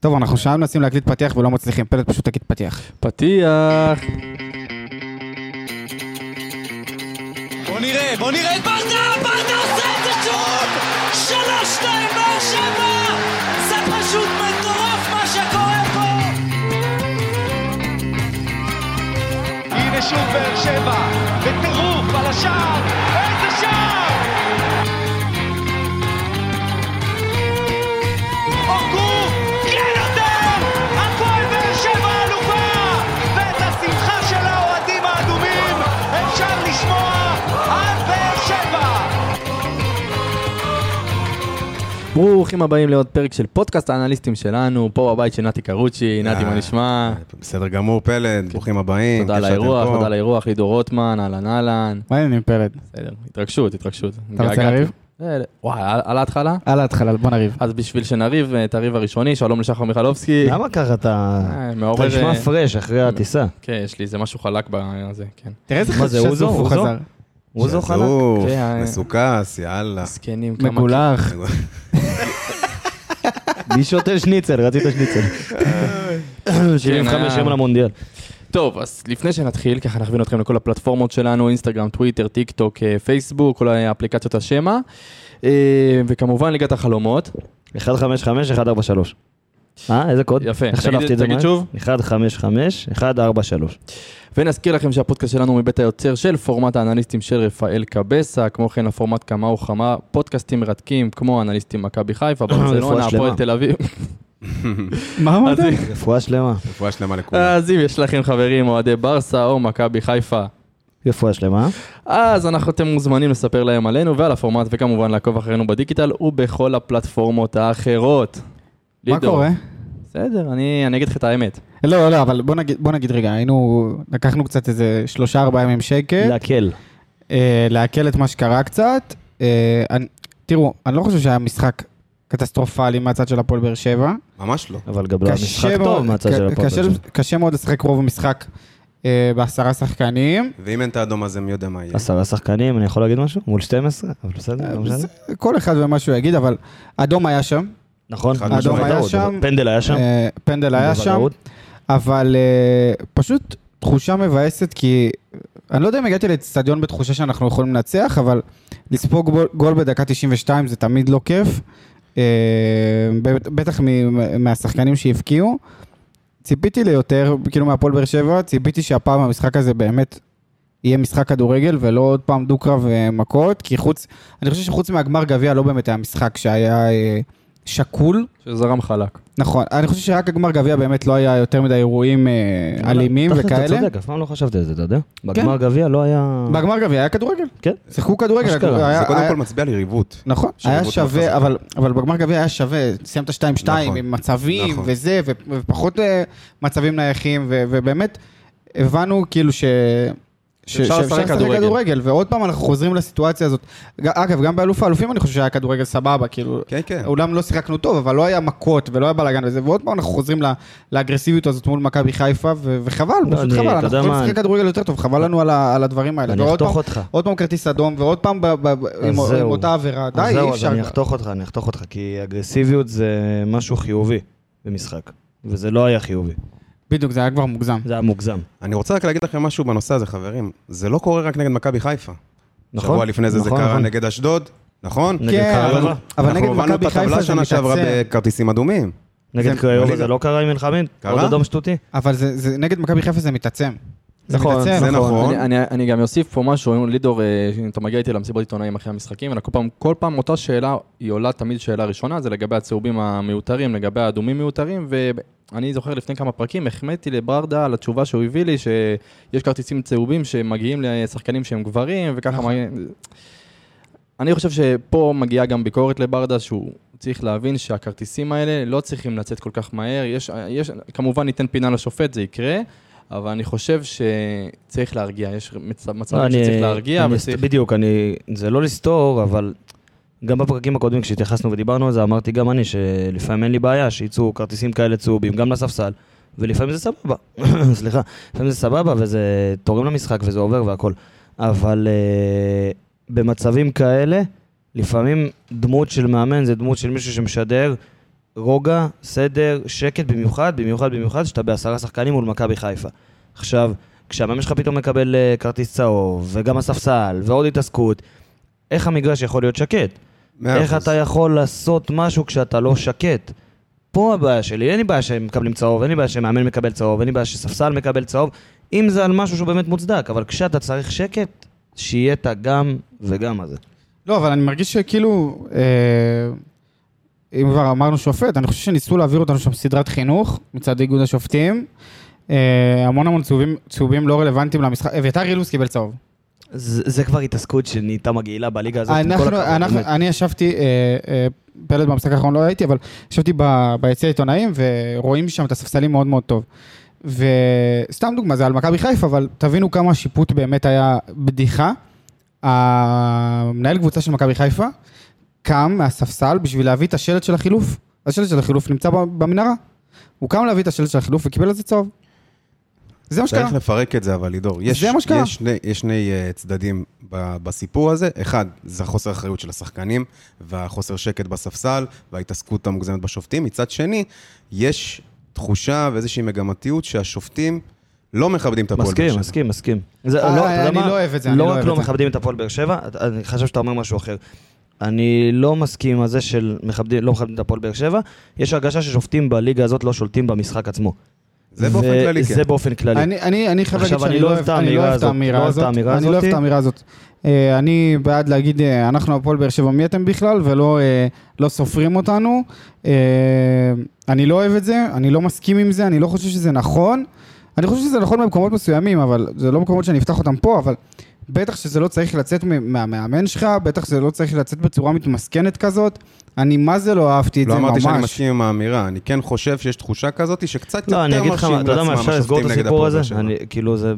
טוב, אנחנו שעה מנסים להקליט פתיח ולא מצליחים, פלט פשוט תגיד פתיח. פתיח. בוא נראה, בוא נראה את ברדה! ברדה עושה את זה שוב! שלוש, שתיים, באר שבע! זה פשוט מטורף מה שקורה פה! הנה שוב באר שבע, בטירוף על השער, ברוכים הבאים לעוד פרק של פודקאסט האנליסטים שלנו, פה בבית של נתי קרוצ'י, נתי, מה אה, נשמע? בסדר גמור, פלד, ברוכים הבאים. תודה על האירוח. תודה על האירוח, לידור רוטמן, אהלן אהלן. מה העניינים פלט? בסדר, התרגשות, התרגשות. אתה רוצה. לריב? אה, וואי, על ההתחלה? על ההתחלה, בוא נריב. אז בשביל שנריב אה, את הריב הראשוני, שלום לשחר מיכלובסקי. למה ככה אתה... אתה. נשמע פרש אחרי הטיסה. כן, יש לי איזה משהו חלק בזה, כן. תראה איזה מה זה, חשוף אוזו? הוא? חזר. הוא זו חלק? שזוף, כן, אה, מסוכס, יאללה. זקנים, כמה... מגולח. מי שותה שניצל? רצית שניצל. 75 אה. יום למונדיאל. טוב, אז לפני שנתחיל, ככה נכווין אתכם לכל הפלטפורמות שלנו, אינסטגרם, טוויטר, טיק טוק, אה, פייסבוק, כל האפליקציות השמע. וכמובן ליגת החלומות. 155, 143. אה, איזה קוד? יפה. איך שלפתי את זה? תגיד? שוב. 155, 143. ונזכיר לכם שהפודקאסט שלנו הוא מבית היוצר של פורמט האנליסטים של רפאל קבסה, כמו כן הפורמט כמה וכמה פודקאסטים מרתקים, כמו אנליסטים מכבי חיפה, ברצלונה, הפועל. תל אביב. מה אמרת? רפואה שלמה. רפואה שלמה לכולם. אז אם יש לכם חברים אוהדי ברסה או מכבי חיפה, רפואה שלמה. אז אנחנו, אתם מוזמנים לספר להם עלינו ועל הפורמט, וכמובן לעקוב אחרינו בדיגיטל ובכל הפלטפורמות האחרות. מה לידור, קורה? בסדר, אני, אני אגיד לך את האמת. לא, לא, אבל בוא נגיד- בוא נגיד רגע, היינו, לקחנו קצת איזה שלושה ארבעה ימים שקט, להקל. אה, לעכל את מה שקרה קצת. אה, אני- תראו, אני לא חושב שהיה משחק קטסטרופלי מהצד של הפועל באר שבע. ממש לא. אבל גם לא היה משחק מאוד- טוב מהצד של הפועל. באר שבע. קשה מאוד לשחק רוב המשחק אה, בעשרה שחקנים. ואם אין את האדום הזה, מי יודע מה יהיה. עשרה שחקנים, אני יכול להגיד משהו? מול 12? אבל בסדר, לא משנה. זה- כל אחד ומה שהוא יגיד, אבל אדום היה שם, נכון. משמעית. היה שם. פנדל היה שם. אה, פנדל היה שם. אבל אה, פשוט תחושה מבאסת, כי אני לא יודע אם הגעתי לאצטדיון בתחושה שאנחנו יכולים לנצח, אבל לספוג גול- בדקה 92 זה תמיד לא כיף, אה, בט- בטח מהשחקנים שהבקיעו. ציפיתי ליותר, כאילו מהפועל באר שבע, ציפיתי שהפעם המשחק הזה באמת יהיה משחק כדורגל ולא עוד פעם דו-קרב אה, מכות, כי חוץ, אני חושב שחוץ מהגמר גביע לא באמת היה משחק שהיה שקול. שזרם חלק. נכון, אני חושב שרק הגמר גביע באמת לא היה יותר מדי אירועים אה, אלימים וכאלה. אתה צודק, אף פעם לא חשבתי על זה, אתה יודע? בגמר גביע לא היה... בגמר גביע היה כדורגל. כן. שיחקו כדורגל. זה קודם כל מצביע על יריבות. נכון, היה שווה, חזקה. אבל, אבל בגמר גביע היה שווה, סיימת 2-2 נכון, עם מצבים נכון. וזה, ופחות אה, מצבים נייחים, ובאמת הבנו כאילו ש... שאפשר לשחק כדורגל. כדורגל, ועוד פעם אנחנו חוזרים לסיטואציה הזאת. אגב, גם באלוף האלופים אני חושב שהיה כדורגל סבבה, כאילו, כן, כן. אולם לא שיחקנו טוב, אבל לא היה מכות ולא היה בלאגן וזה, ועוד פעם אנחנו חוזרים ל- לאגרסיביות הזאת מול מכבי חיפה, ו- וחבל, לא, פשוט אני- חבל, אנחנו יכולים לשחק כדורגל יותר טוב, חבל לנו על ה- על הדברים האלה. אני אחתוך אותך. עוד פעם כרטיס אדום, ועוד פעם ב- ב- ב- עם זהו. אותה עבירה, די, אי זהו, אז אפשר. אני אחתוך אותך, אני אחתוך אותך, כי אגרסיביות זה משהו חיובי במשחק, וזה לא היה חיובי, בדיוק, זה היה כבר מוגזם. זה היה מוגזם. אני רוצה רק להגיד לכם משהו בנושא הזה, חברים. זה לא קורה רק נגד מכבי חיפה. נכון? שבוע לפני זה זה נכון, קרה נכון. נגד אשדוד, נכון? נגד כן? אבל- אבל נגד אנחנו הובלנו מכבי את הטבלה חיפה זה שנה שעברה מתעצם. בכרטיסים אדומים. נגד זה- קריובה. זה לא קרה עם מלחמין? קרה? עוד אדום שטותי? אבל זה, זה, נגד מכבי חיפה זה מתעצם. זה נכון, מתעצם. זה נכון. אני, אני, אני גם אוסיף פה משהו, אם לידור, אה, אם אתה מגיע איתי למסיבות עיתונאים אחרי המשחקים, כל פעם, כל פעם אותה שאלה, היא עולה תמיד שאלה ראשונה, זה לגבי הצהובים המיותרים, לגבי האדומים מיותרים, ואני זוכר לפני כמה פרקים, החמאתי לברדה על התשובה שהוא הביא לי, שיש כרטיסים צהובים שמגיעים לשחקנים שהם גברים, וככה... נכון. מגיע... אני חושב שפה מגיעה גם ביקורת לברדה, שהוא צריך להבין שהכרטיסים האלה לא צריכים לצאת כל כך מהר. יש, יש, כמובן ניתן פינה לשופט, זה יקרה, אבל אני חושב שצריך להרגיע. יש מצ- לא, מצבים אני- שצריך להרגיע, אני- וצריך... בדיוק, אני... זה לא לסתור, אבל גם בפרקים הקודמים כשהתייחסנו ודיברנו על זה, אמרתי גם אני שלפעמים אין לי בעיה שיצאו כרטיסים כאלה צהובים גם לספסל, ולפעמים זה סבבה. סליחה, לפעמים זה סבבה וזה תורם למשחק וזה עובר והכל. אבל uh, במצבים כאלה, לפעמים דמות של מאמן זה דמות של מישהו שמשדר רוגע, סדר, שקט במיוחד, במיוחד במיוחד, שאתה בעשרה שחקנים מול מכבי חיפה. עכשיו, כשהמאמן שלך פתאום מקבל אה, כרטיס צהוב, וגם הספסל, ועוד התעסקות, איך המגרש יכול להיות שקט? איך. אתה יכול לעשות משהו כשאתה לא שקט? פה הבעיה שלי, אין לי בעיה שהם מקבלים צהוב, אין לי בעיה שמאמן מקבל צהוב, אין לי בעיה שספסל מקבל צהוב, אם זה על משהו שהוא באמת מוצדק, אבל כשאתה צריך שקט, שיהיה את הגם וגם הזה. לא, אבל אני מרגיש שכאילו, אה, אם כבר אמרנו שופט, אני חושב שניסו להעביר אותנו שם סדרת חינוך מצד איגוד השופטים. אה, המון המון צהובים, צהובים לא רלוונטיים למשחק. אביתר אילוז קיבל צהוב. זה, זה כבר התעסקות שנהייתה מגעילה בליגה הזאת, אנחנו, אנחנו. אני ישבתי, אה, אה, פלד במשחק האחרון לא הייתי, אבל ישבתי ביציע העיתונאים ורואים שם את הספסלים מאוד מאוד טוב. וסתם דוגמה, זה על מכבי חיפה, אבל תבינו כמה השיפוט באמת היה בדיחה. המנהל קבוצה של מכבי חיפה קם מהספסל בשביל להביא את השלט של החילוף. השלט של החילוף נמצא במנהרה. הוא קם להביא את השלט של החילוף וקיבל על זה צהוב. זה מה שקרה. צריך לפרק את זה, אבל לידור. יש, זה מה שקרה. יש שני, יש שני uh, צדדים ב, בסיפור הזה. אחד, זה החוסר אחריות של השחקנים, והחוסר שקט בספסל, וההתעסקות המוגזמת בשופטים. מצד שני, יש תחושה ואיזושהי מגמתיות שהשופטים לא מכבדים את הפועל באר מסכים, שבע. מסכים, מסכים. זה, אה, לא, אני? לא אוהב את זה, אני לא לא רק אוהב לא את זה. מכבדים את הפועל באר שבע, אני חושב שאתה אומר משהו אחר. אני לא מסכים עם זה של מכבדים, לא מכבדים את הפועל באר שבע. יש הרגשה ששופטים בליגה הזאת לא שולטים במשחק עצמו. זה באופן כללי, כן. זה באופן כללי. אני, אני, אני חייב להגיד שאני אני לא לא אוהב את אני לא האמירה הזאת. לא אני לא אוהב. את האמירה הזאת. אה, אני בעד להגיד, אה, אנחנו הפועל באר שבע, מי אתם בכלל, ולא אה, לא סופרים אותנו. אני לא אוהב את זה, אני לא מסכים עם זה, אני לא חושב שזה נכון. אני חושב שזה נכון במקומות מסוימים, אבל זה לא מקומות שאני אפתח אותם פה, אבל בטח שזה לא צריך לצאת מהמאמן שלך, בטח שזה לא צריך לצאת בצורה מתמסכנת כזאת. אני מה זה לא אהבתי את לא זה אמרתי שאני ממש. מסכים עם האמירה, אני כן חושב שיש תחושה כזאת שקצת לא, אני יותר אגיד לך מה, מרשים אתה יודע מה, לעצמם אפשר לסגור את השופטים נגד הסיפור הזה? אני, כאילו, זה...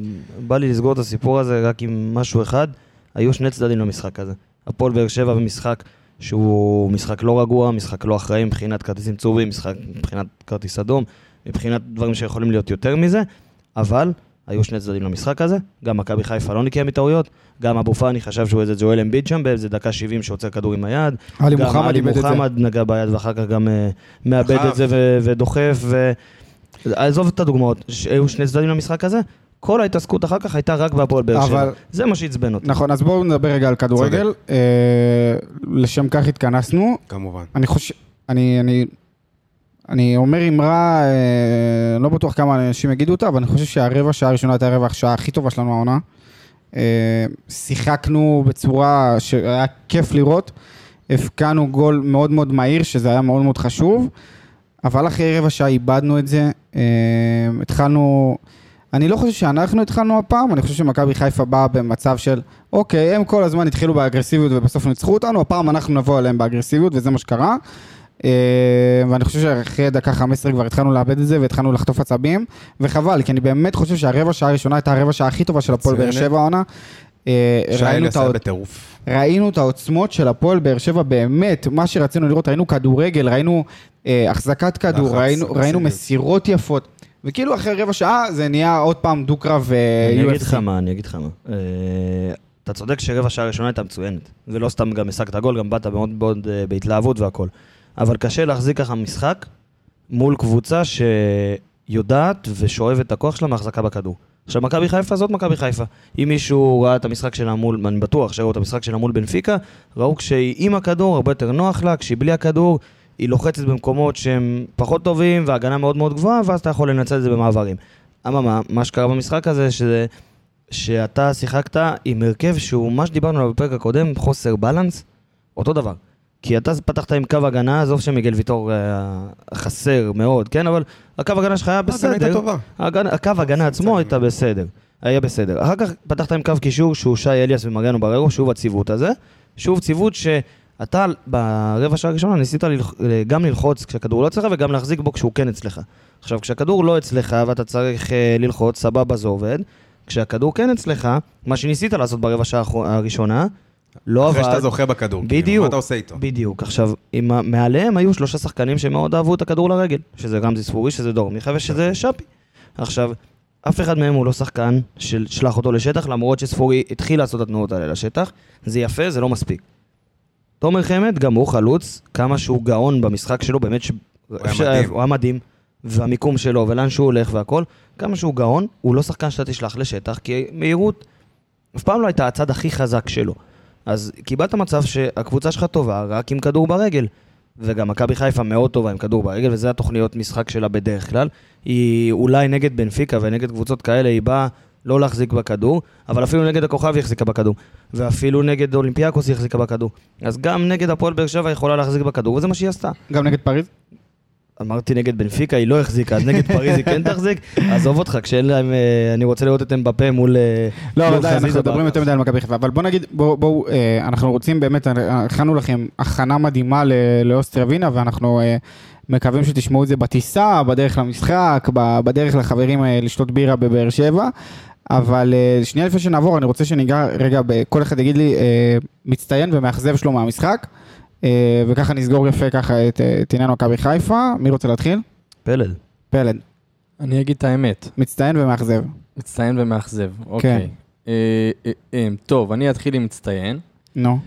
בא לי לסגור את הסיפור הזה רק עם משהו אחד. היו שני צדדים למשחק הזה. הפועל באר שבע במשחק שהוא משחק לא רגוע, משחק לא אחראי מבחינת כרטיסים צהובים, משחק מבחינת כרטיס אדום, מבחינת דברים שיכולים להיות יותר מזה, אבל היו שני צדדים למשחק הזה. גם מכבי חיפה לא נקיה מטעויות, גם אבו פאני חשב שהוא איזה ג'ואל אמביד שם באיזה דקה 70 שעוצר כדור עם היד. עלי גם מוחמד עלי איבד את זה. מוחמד נגע ביד ואחר כך גם אה, מאבד. את זה ו- ודוחף. ו... עזוב את הדוגמאות, ש- היו שני צדדים למשחק הזה, כל ההתעסקות אחר כך הייתה רק בהפועל באר שבע. זה מה שעצבן אותי. נכון, אז בואו נדבר רגע על כדורגל. אה, לשם כך התכנסנו. כמובן. אני חושב, אני, אני, אני אומר אמרה, לא בטוח כמה אנשים יגידו אותה, אבל אני חושב שהרבע שעה הראשונה הייתה הרבע השעה הכי טובה שלנו העונה. אה, שיחקנו בצורה שהיה כיף לראות. הבקענו גול מאוד מאוד מהיר, שזה היה מאוד מאוד חשוב, אבל אחרי רבע שעה איבדנו את זה. אה, התחלנו, אני לא חושב שאנחנו התחלנו הפעם, אני חושב שמכבי חיפה באה במצב של, אוקיי, הם כל הזמן התחילו באגרסיביות ובסוף ניצחו אותנו, הפעם אנחנו נבוא אליהם באגרסיביות, וזה מה שקרה. אה, ואני חושב שאחרי דקה 15 כבר התחלנו לאבד את זה והתחלנו לחטוף עצבים, וחבל, כי אני באמת חושב שהרבע שעה הראשונה הייתה הרבע שעה הכי טובה של הפועל באר. שבע העונה. אה, ראינו את האות-. ראינו את העוצמות של הפועל באר שבע באמת, מה שרצינו לראות, ראינו כדורגל, ראינו אה, החזקת כדור, לחץ, ראינו, ראינו אגרסיביות. מסירות יפות, וכאילו אחרי רבע שעה זה נהיה עוד פעם דו-קרב אה, אני אגיד UFC. לך מה, אני אגיד לך מה. אה, אתה צודק שרבע שעה ראשונה הייתה מצוינת. ולא סתם גם השגת גול, גם באת מאוד מאוד אה, בהתלהבות והכל. אבל קשה להחזיק ככה משחק מול קבוצה שיודעת ושואבת את הכוח שלה מהחזקה בכדור. עכשיו, מכבי חיפה זאת מכבי חיפה. אם מישהו ראה את המשחק שלה מול, אני בטוח שראו את המשחק שלה מול בנפיקה, ראו כשהיא עם הכדור הרבה יותר נוח לה, כשהיא בלי הכדור, היא לוחצת במקומות שהם פחות טובים והגנה מאוד מאוד גבוהה, ואז אתה יכול לנצל את זה במעברים. אממה, מה שקרה במשחק הזה, שזה, שאתה שיחקת עם הרכב שהוא, מה שדיברנו עליו בפרק הקודם, חוסר בלנס, אותו דבר. כי אתה פתחת עם קו הגנה, עזוב שמיגל ויטור אה, חסר מאוד, כן? אבל הקו הגנה שלך היה הייתה בסדר. טובה. הגנה- הקו הגנה עצמו הייתה בסדר. היה בסדר. אחר כך פתחת עם קו קישור שהוא שי אליאס ומריאנו בררו, שוב הציוות הזה. שוב ציוות שאתה ברבע שעה הראשונה ניסית ללח... גם ללחוץ כשהכדור לא אצלך וגם להחזיק בו כשהוא כן אצלך. עכשיו, כשהכדור לא אצלך ואתה צריך אה, ללחוץ, סבבה זה עובד. כשהכדור כן אצלך, מה שניסית לעשות ברבע שעה הראשונה, לא עבד. אחרי שאתה זוכה בכדור. כאילו, בדיוק. מה אתה עושה איתו? בדיוק. עכשיו, עם מעליהם היו שלושה שחקנים שמאוד אהבו את הכדור לרגל, שזה רמזי ספורי, שזה דור מיכה ושזה שפי. עכשיו, אף אחד מהם הוא לא שחקן של שלח אותו לשטח, למרות שספורי התחיל לעשות את התנועות האלה לשטח. זה יפה, זה לא מספיק. תומר חמד, גם הוא חלוץ, כמה שהוא גאון במשחק שלו, באמת היה אפשר- מדהים. הוא היה מדהים, והמיקום שלו, ולאן שהוא הולך והכל, כמה שהוא גאון, הוא לא שחקן שאתה תשלח לשטח, כי מהירות אף פעם לא הייתה הצד הכי חזק שלו. אז קיבלת מצב שהקבוצה שלך טובה רק עם כדור ברגל. וגם מכבי חיפה מאוד טובה עם כדור ברגל, וזה התוכניות משחק שלה בדרך כלל. היא אולי נגד בנפיקה ונגד קבוצות כאלה, היא באה לא להחזיק בכדור, אבל אפילו נגד הכוכב היא החזיקה בכדור. ואפילו נגד אולימפיאקוס היא החזיקה בכדור. אז גם נגד הפועל באר שבע יכולה להחזיק בכדור, וזה מה שהיא עשתה. גם נגד פריז? אמרתי נגד בנפיקה, היא לא החזיקה, אז נגד פריז היא כן תחזיק. עזוב אותך, כשאין להם, אה, אני רוצה לראות את אמבפה מול... אה, לא, אבל די, אנחנו מדברים. יותר מדי על מכבי חיפה. אבל בוא נגיד, בואו, אה, אנחנו רוצים באמת, הכנו לכם הכנה מדהימה לאוסטריה ווינה, ואנחנו מקווים שתשמעו את זה בטיסה, בדרך למשחק, בדרך לחברים לשתות בירה בבאר שבע. אבל שנייה לפני שנעבור, אני רוצה שניגע רגע, כל אחד יגיד לי מצטיין ומאכזב שלו מהמשחק, וככה נסגור יפה ככה את אה, את עניין מכבי חיפה. מי רוצה להתחיל? פלד. פלד. אני אגיד את האמת, מצטיין ומאכזב. מצטיין ומאכזב, אוקיי. אה, אה, אה, טוב, אני אתחיל עם מצטיין. נו.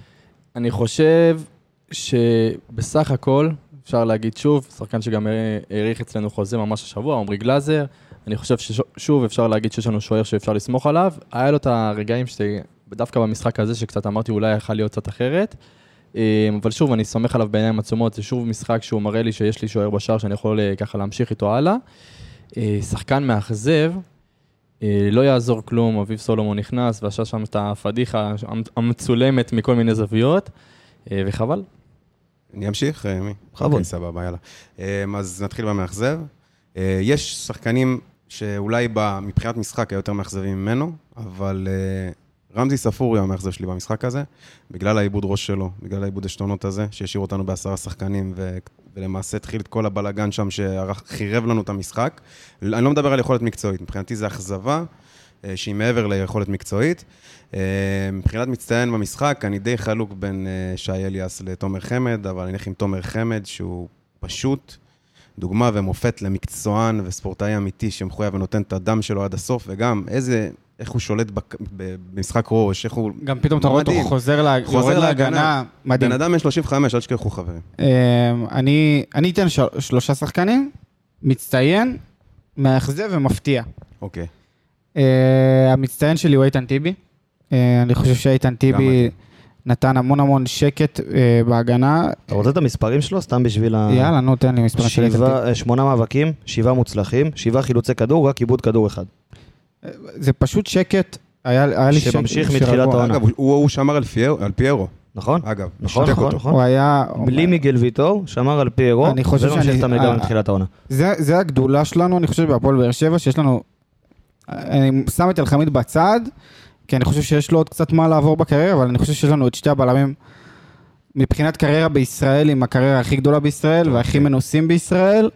אני חושב שבסך הכל, אפשר להגיד שוב, שחקן שגם אה, האריך אצלנו חוזה ממש השבוע, עמרי גלאזר. אני חושב ששוב אפשר להגיד שיש לנו שוער שאפשר לסמוך עליו. היה לו את הרגעים שדווקא במשחק הזה, שקצת אמרתי אולי יכול להיות קצת אחרת. אה, אבל שוב, אני סומך עליו בעיניים עצומות, זה שוב משחק שהוא מראה לי שיש לי שוער בשער שאני יכול אה, ככה להמשיך איתו הלאה. אה, שחקן מאכזב, אה, לא יעזור כלום, אביב סולומון נכנס ועשה שם את הפדיחה המצולמת מכל מיני זוויות, וחבל. אני אמשיך? מי? בכבוד. אוקיי, סבבה, יאללה. אה, אז נתחיל במאכזב. יש שחקנים שאולי מבחינת משחק היו יותר מאכזבים ממנו, אבל רמזי ספורי המאכזב שלי במשחק הזה, בגלל העיבוד ראש שלו, בגלל העיבוד עשתונות הזה, שהשאיר אותנו בעשרה שחקנים, ו- ולמעשה התחיל את כל הבלגן שם שחירב לנו את המשחק. אני לא מדבר על יכולת מקצועית, מבחינתי זה אכזבה. אה, שהיא מעבר ליכולת מקצועית. אה, מבחינת מצטיין במשחק, אני די חלוק בין אה, שי אליאס לתומר חמד, אבל אני אלך עם תומר חמד, שהוא פשוט דוגמה ומופת למקצוען וספורטאי אמיתי שמחויב ונותן את הדם שלו עד הסוף, וגם איזה, איך הוא שולט בק- במשחק ראש, איך הוא... גם פתאום אתה רואה אותו. חוזר לה- חוזר להגנה. מדהים. בן אדם בן 35, אל תשכחו חברים. אמ, אני אני אתן של- שלושה שחקנים, מצטיין, מאכזב ומפתיע. אוקיי. אה, המצטיין שלי הוא איתן טיבי. אה, אני חושב שאיתן טיבי. נתן המון המון שקט בהגנה. אתה רוצה את המספרים שלו? סתם בשביל ה... יאללה, נו, תן לי מספר של איתן טיבי. אה, שמונה מאבקים, שבעה מוצלחים, שבעה חילוצי כדור, רק עיבוד כדור אחד. זה פשוט שקט, היה היה לי שקט. שממשיך מתחילת. העונה. אגב, הוא- הוא שמר על פיירו- על פיירו, נכון? אגב. נכון, נכון, אותו. נכון. הוא היה... בלי מיגל ויטור, שמר על פיירו, אני חושב וממשיך שאני- את המגמה אה, מתחילת העונה. זה, זה הגדולה שלנו, אני חושב, בהפועל באר שבע, שיש לנו... אני שם את אלחמיד בצד, כי אני חושב שיש לו עוד קצת מה לעבור בקריירה, אבל אני חושב שיש לנו את שתי הבלמים מבחינת קריירה בישראל, עם הקריירה הכי גדולה בישראל והכי מנוסים בישראל.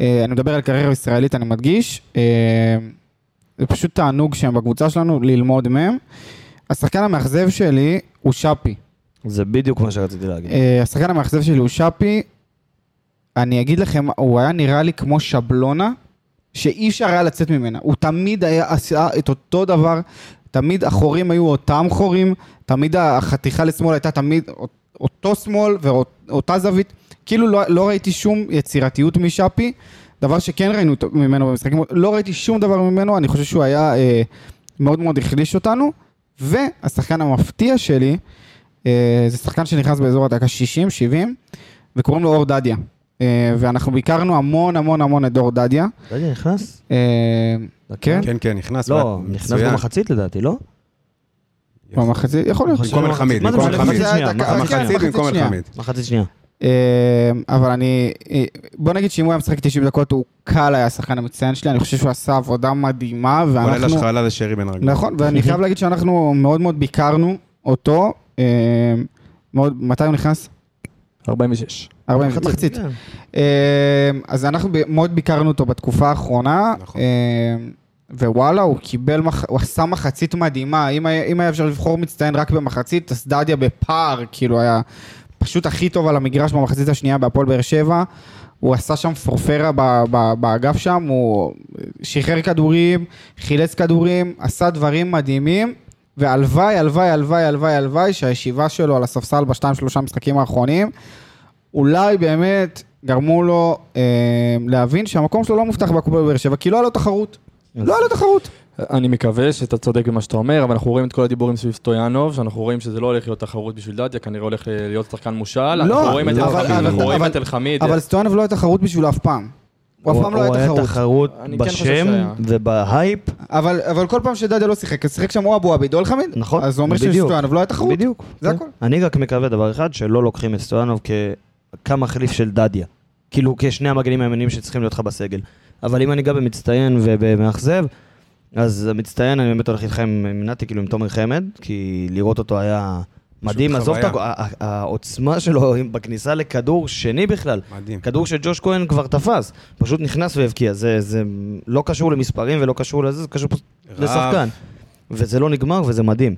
אה, אני מדבר על קריירה ישראלית, אני מדגיש. זה פשוט תענוג שהם בקבוצה שלנו, ללמוד מהם. השחקן המאכזב שלי הוא שפי. זה בדיוק מה שרציתי להגיד. אה, השחקן המאכזב שלי הוא שפי. אני אגיד לכם, הוא היה נראה לי כמו שבלונה, שאי אפשר היה לצאת ממנה. הוא תמיד היה עשה את אותו דבר, תמיד החורים היו אותם חורים, תמיד החתיכה לשמאל הייתה תמיד אותו שמאל ואותה זווית. כאילו לא, לא ראיתי שום יצירתיות משפי, דבר שכן ראינו ממנו במשחקים, לא ראיתי שום דבר ממנו, אני חושב שהוא היה אה, מאוד מאוד החליש אותנו. והשחקן המפתיע שלי, אה, זה שחקן שנכנס באזור הדקה 60-70, וקוראים לו אור דדיה. אה, ואנחנו ביקרנו המון המון המון את דור דדיה. יודע, נכנס? אה, כן? כן, כן, נכנס. לא, מצוין. נכנס במחצית לדעתי, לא? במחצית, יכול להיות. במקום אלחמיד, מה זה במקום? אלחמיד. מחצית שנייה, דקה- מחצית כן, מחצית במקום שנייה. אלחמיד. מחצית שנייה. אה, אבל אני, אה, בוא נגיד שאם הוא היה משחק 90 דקות, הוא קל היה השחקן המצטיין שלי, אני חושב שהוא עשה עבודה מדהימה, כולל ואנחנו... השחלה לשרי בן רגליים. נכון, ואני חייב להגיד שאנחנו מאוד מאוד ביקרנו אותו. אה, מאוד, מתי הוא נכנס? 46. 40 מחצית. כן. אה, אז אנחנו מאוד ביקרנו אותו בתקופה האחרונה, נכון. ווואלה, הוא קיבל, מח- הוא עשה מחצית מדהימה. אם היה אם היה אפשר לבחור מצטיין רק במחצית, אז דדיה בפער, כאילו היה פשוט הכי טוב על המגרש במחצית השנייה בהפועל באר שבע. הוא עשה שם פורפרה באגף שם, הוא שחרר כדורים, חילץ כדורים, עשה דברים מדהימים, והלוואי, הלוואי, הלוואי, הלוואי, הלוואי שהישיבה שלו על הספסל בשתיים שלושה משחקים האחרונים, אולי באמת גרמו לו אה, להבין שהמקום שלו לא מובטח בהפועל באר שבע, כי לא היה לו תחרות. לא היה לו תחרות. אני מקווה שאתה צודק במה שאתה אומר, אבל אנחנו רואים את כל הדיבורים סביב סטויאנוב, שאנחנו רואים שזה לא הולך להיות תחרות בשביל דדיה, כנראה הולך אה, להיות שחקן מושל. אנחנו רואים את לא, אלחמיד, אבל- אנחנו רואים אבל- את אלחמיד. אבל סטויאנוב לא היה תחרות בשבילו אף פעם. הוא אף פעם לא היה תחרות. תחרות אני כן חושב בשם. ובהייפ. אבל אבל כל פעם שדדיה לא שיחק, אז שיחק שם או אבו עביד או אלחמיד. נכון, אז זה אומר. שסטויאנוב לא היה תחרות. בדיוק. זה כן. הכל. אני רק מקווה דבר אחד, שלא לוקחים את סטויאנוב כמחליף של דדיה. כאילו כשני המגנים הימניים שצריכים להיות לך בסגל. אבל אם אני גם במצטיין ובמאכזב, אז המצטיין אני באמת הולך איתכם עם נתי, כאילו עם תומר חמד, כי לראות אותו היה מדהים. עזוב את העוצמה שלו בכניסה לכדור שני בכלל. מדהים. כדור שג'וש כהן כבר תפס, פשוט נכנס והבקיע, זה, זה לא קשור למספרים ולא קשור לזה, זה קשור פשוט. לשחקן. וזה לא נגמר וזה מדהים.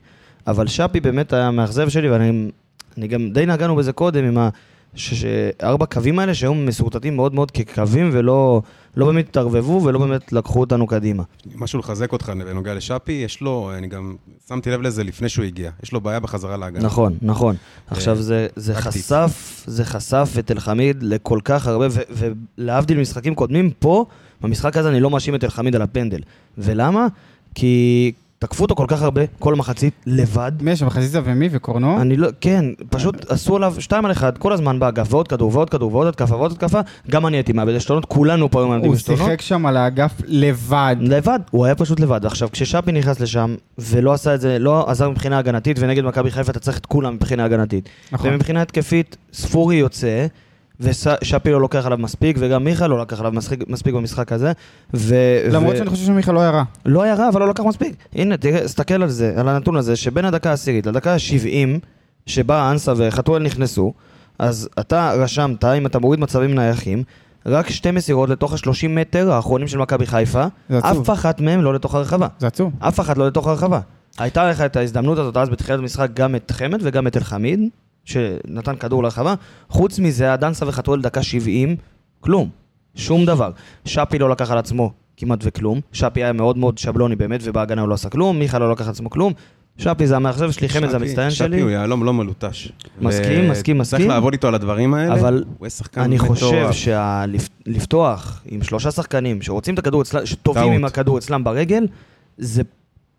אבל שפי באמת היה המאכזב שלי, ואני אני גם די נגענו בזה קודם עם ה... שארבע קווים האלה שהיום מסורטטים מאוד מאוד כקווים ולא לא באמת התערבבו ולא באמת לקחו אותנו קדימה. משהו לחזק אותך בנוגע לשאפי, יש לו, אני גם שמתי לב לזה לפני שהוא הגיע, יש לו בעיה בחזרה להגנה. נכון, נכון. עכשיו זה, זה. חשף, זה חשף את אלחמיד לכל כך הרבה, ולהבדיל ממשחקים קודמים, פה, במשחק הזה אני לא מאשים את אלחמיד על הפנדל. ולמה? כי תקפו אותו כל כך הרבה, כל מחצית, לבד. מי יש שם? חזיזה ומי וקורנו? אני לא, כן, פשוט עשו עליו שתיים על אחד, כל הזמן באגף, ועוד כדור, ועוד כדור, ועוד התקפה, ועוד התקפה, גם אני הייתי מאבד עשתונות, כולנו פה היום מאבדים הוא עשתונות. שיחק שם על האגף לבד. לבד, הוא היה פשוט לבד. עכשיו, כששאפי נכנס לשם, ולא עשה את זה, לא עזר מבחינה הגנתית, ונגד מכבי חיפה אתה צריך את כולם מבחינה הגנתית. נכון. ומבחינה התקפית, ספורי יוצא, ושאפי לא לוקח עליו מספיק, וגם מיכה לא לקח עליו מספיק, מספיק במשחק הזה. ו... למרות ו... שאני חושב שמיכה לא היה רע. לא היה רע, אבל לא לקח מספיק. הנה, תסתכל על זה, על הנתון הזה, שבין הדקה העשירית לדקה ה-70, שבה אנסה וחתואל נכנסו, אז אתה רשמת, אם אתה מוריד מצבים נייחים, רק שתי מסירות לתוך ה-30 מטר האחרונים של מכבי חיפה. אף אחת מהם לא לתוך הרחבה. זה עצוב. אף אחת לא לתוך הרחבה. הייתה לך את ההזדמנות הזאת אז בתחילת המשחק גם את חמד וגם את אלחמיד, שנתן כדור לרחבה. חוץ מזה, הדנסה וחתואל דקה 70, כלום. שום דבר. שפי לא לקח על עצמו כמעט וכלום. שפי היה מאוד מאוד שבלוני באמת, ובהגנה הוא לא עשה כלום. מיכה לא לקח על עצמו כלום. שפי זה המאכזב שלי, חמד זה שפי- המצטיין שפי שלי. הוא יהלום לא מלוטש. מסכים, ו- מסכים, צריך מסכים. לעבוד איתו על הדברים האלה. אבל אני חושב. שלפתוח עם שלושה שחקנים שרוצים את הכדור אצלם, שטובים. עם הכדור אצלם ברגל, זה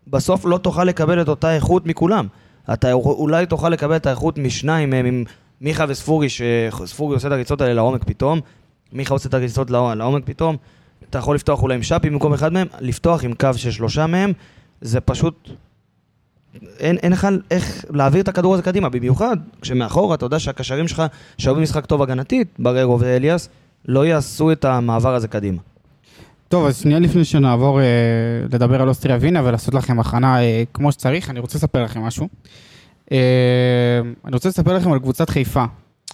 בסוף לא תוכל לקבל את אותה איכות מכולם. אתה אולי תוכל לקבל את האיכות משניים מהם, עם מיכה וספורי, שספורי עושה את הריצות האלה לעומק פתאום, מיכה עושה את הריצות לעומק פתאום, אתה יכול לפתוח אולי עם שפי במקום אחד מהם, לפתוח עם קו של שלושה מהם, זה פשוט... אין, לך איך להעביר את הכדור הזה קדימה, במיוחד כשמאחורה אתה יודע שהקשרים שלך, שהיו במשחק טוב הגנתית, בררו ואליאס, לא יעשו את המעבר הזה קדימה. טוב, אז שנייה לפני שנעבור אה, לדבר על אוסטריה ווינה ולעשות לכם הכנה אה, כמו שצריך, אני רוצה לספר לכם משהו. אה, אני רוצה לספר לכם על קבוצת חיפה,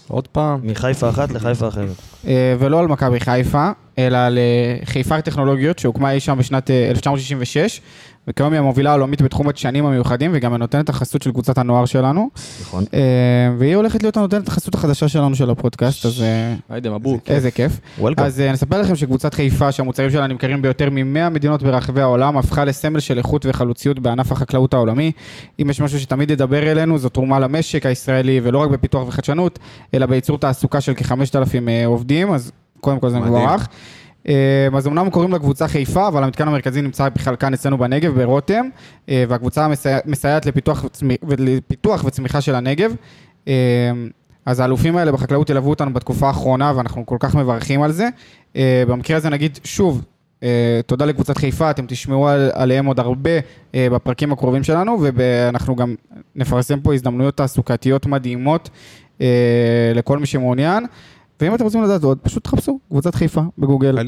עוד פעם. מחיפה אחת לחיפה אחרת. אה, ולא על מכבי חיפה, אלא על אה, חיפה טכנולוגיות, שהוקמה אי שם בשנת אה, 1966, וכיום היא המובילה העולמית בתחום הדשנים המיוחדים, וגם הנותנת החסות של קבוצת הנוער שלנו, נכון. אה, והיא הולכת להיות הנותנת החסות החדשה שלנו של הפודקאסט, אז אה, היידה מבוק. איזה כיף. וולקאם. אז אה, אני אספר לכם שקבוצת חיפה, שהמוצרים שלה נמכרים ביותר מ-100 מדינות ברחבי העולם, הפכה לסמל של איכות וחלוציות בענף החקלאות העולמי. אם יש משהו שתמיד ידבר אלינו, זו תרומה למשק הישראלי, ולא רק בפיתוח וחדשנות, אלא בייצור תעסוקה של כ-5,000 אה, עובדים, אז קודם כל זה. מבורך. אה, אז אמנם קוראים לקבוצה חיפה, אבל המתקן המרכזי נמצא כאן אצלנו בנגב, ברותם, אה, והקבוצה מסייע- מסייעת לפיתוח, לפיתוח וצמיחה של הנגב. אה, אז האלופים האלה בחקלאות ילוו אותנו בתקופה האחרונה, ואנחנו כל כך מברכים על זה. במקרה הזה נגיד שוב, תודה לקבוצת חיפה, אתם תשמעו על, עליהם עוד הרבה בפרקים הקרובים שלנו, ואנחנו גם נפרסם פה הזדמנויות תעסוקתיות מדהימות לכל מי שמעוניין. ואם אתם רוצים לדעת עוד, פשוט תחפשו קבוצת חיפה בגוגל. אה,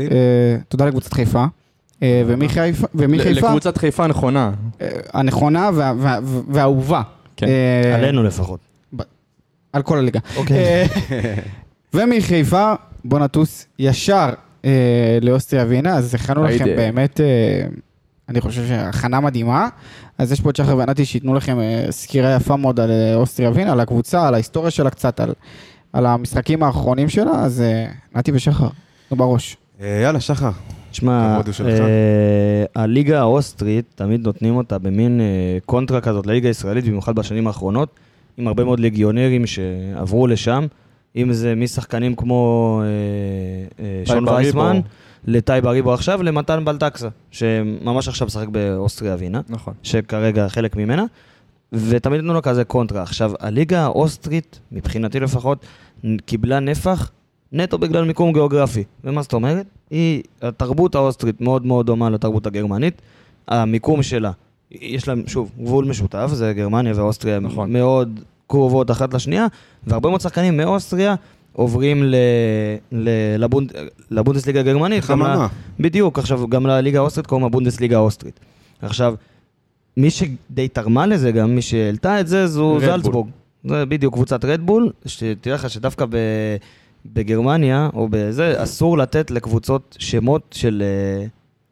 תודה לקבוצת חיפה. אה, ומי חיפה, ומי ל- חיפה לקבוצת חיפה נכונה. אה, הנכונה וה- וה- והאהובה. כן. אה, עלינו לפחות. על כל הליגה. אוקיי. אה, ומחיפה, בוא נטוס ישר אה, לאוסטריה ווינה, אז הכנו לכם. באמת, אה, אני חושב שהכנה מדהימה. אז יש פה את שחר ונתי שייתנו לכם אה, סקירה יפה מאוד על אה, אוסטריה ווינה, על הקבוצה, על ההיסטוריה שלה קצת, על, על המשחקים האחרונים שלה, אז אה, נתי ושחר, נו בראש. אה, יאללה, שחר. תשמע. אה, הליגה האוסטרית, תמיד נותנים אותה במין קונטרה כזאת לליגה הישראלית, במיוחד בשנים האחרונות, עם הרבה מאוד ליגיונרים שעברו לשם. אם זה משחקנים כמו שון. וייסמן, לטי בריבו עכשיו, למתן בלטקסה, שממש עכשיו משחק באוסטריה ווינה. נכון. שכרגע חלק ממנה, ותמיד נתנו לו כזה קונטרה. עכשיו, הליגה האוסטרית, מבחינתי לפחות, קיבלה נפח נטו בגלל מיקום גיאוגרפי. ומה זאת אומרת? היא, התרבות האוסטרית מאוד מאוד דומה לתרבות הגרמנית. המיקום שלה, יש להם, שוב, גבול משותף, זה גרמניה ואוסטריה נכון. מאוד קרובות אחת לשנייה, והרבה מאוד שחקנים מאוסטריה עוברים ל, ל, לבונד, לבונדסליגה הגרמנית. חממה. בדיוק, עכשיו גם לליגה האוסטרית קוראים הבונדסליגה האוסטרית. עכשיו, מי שדי תרמה לזה גם, מי שהעלתה את זה, זו. זלצבורג. זה בדיוק קבוצת רדבול, שתראה לך שדווקא ב, בגרמניה, או בזה, אסור לתת לקבוצות שמות של אה,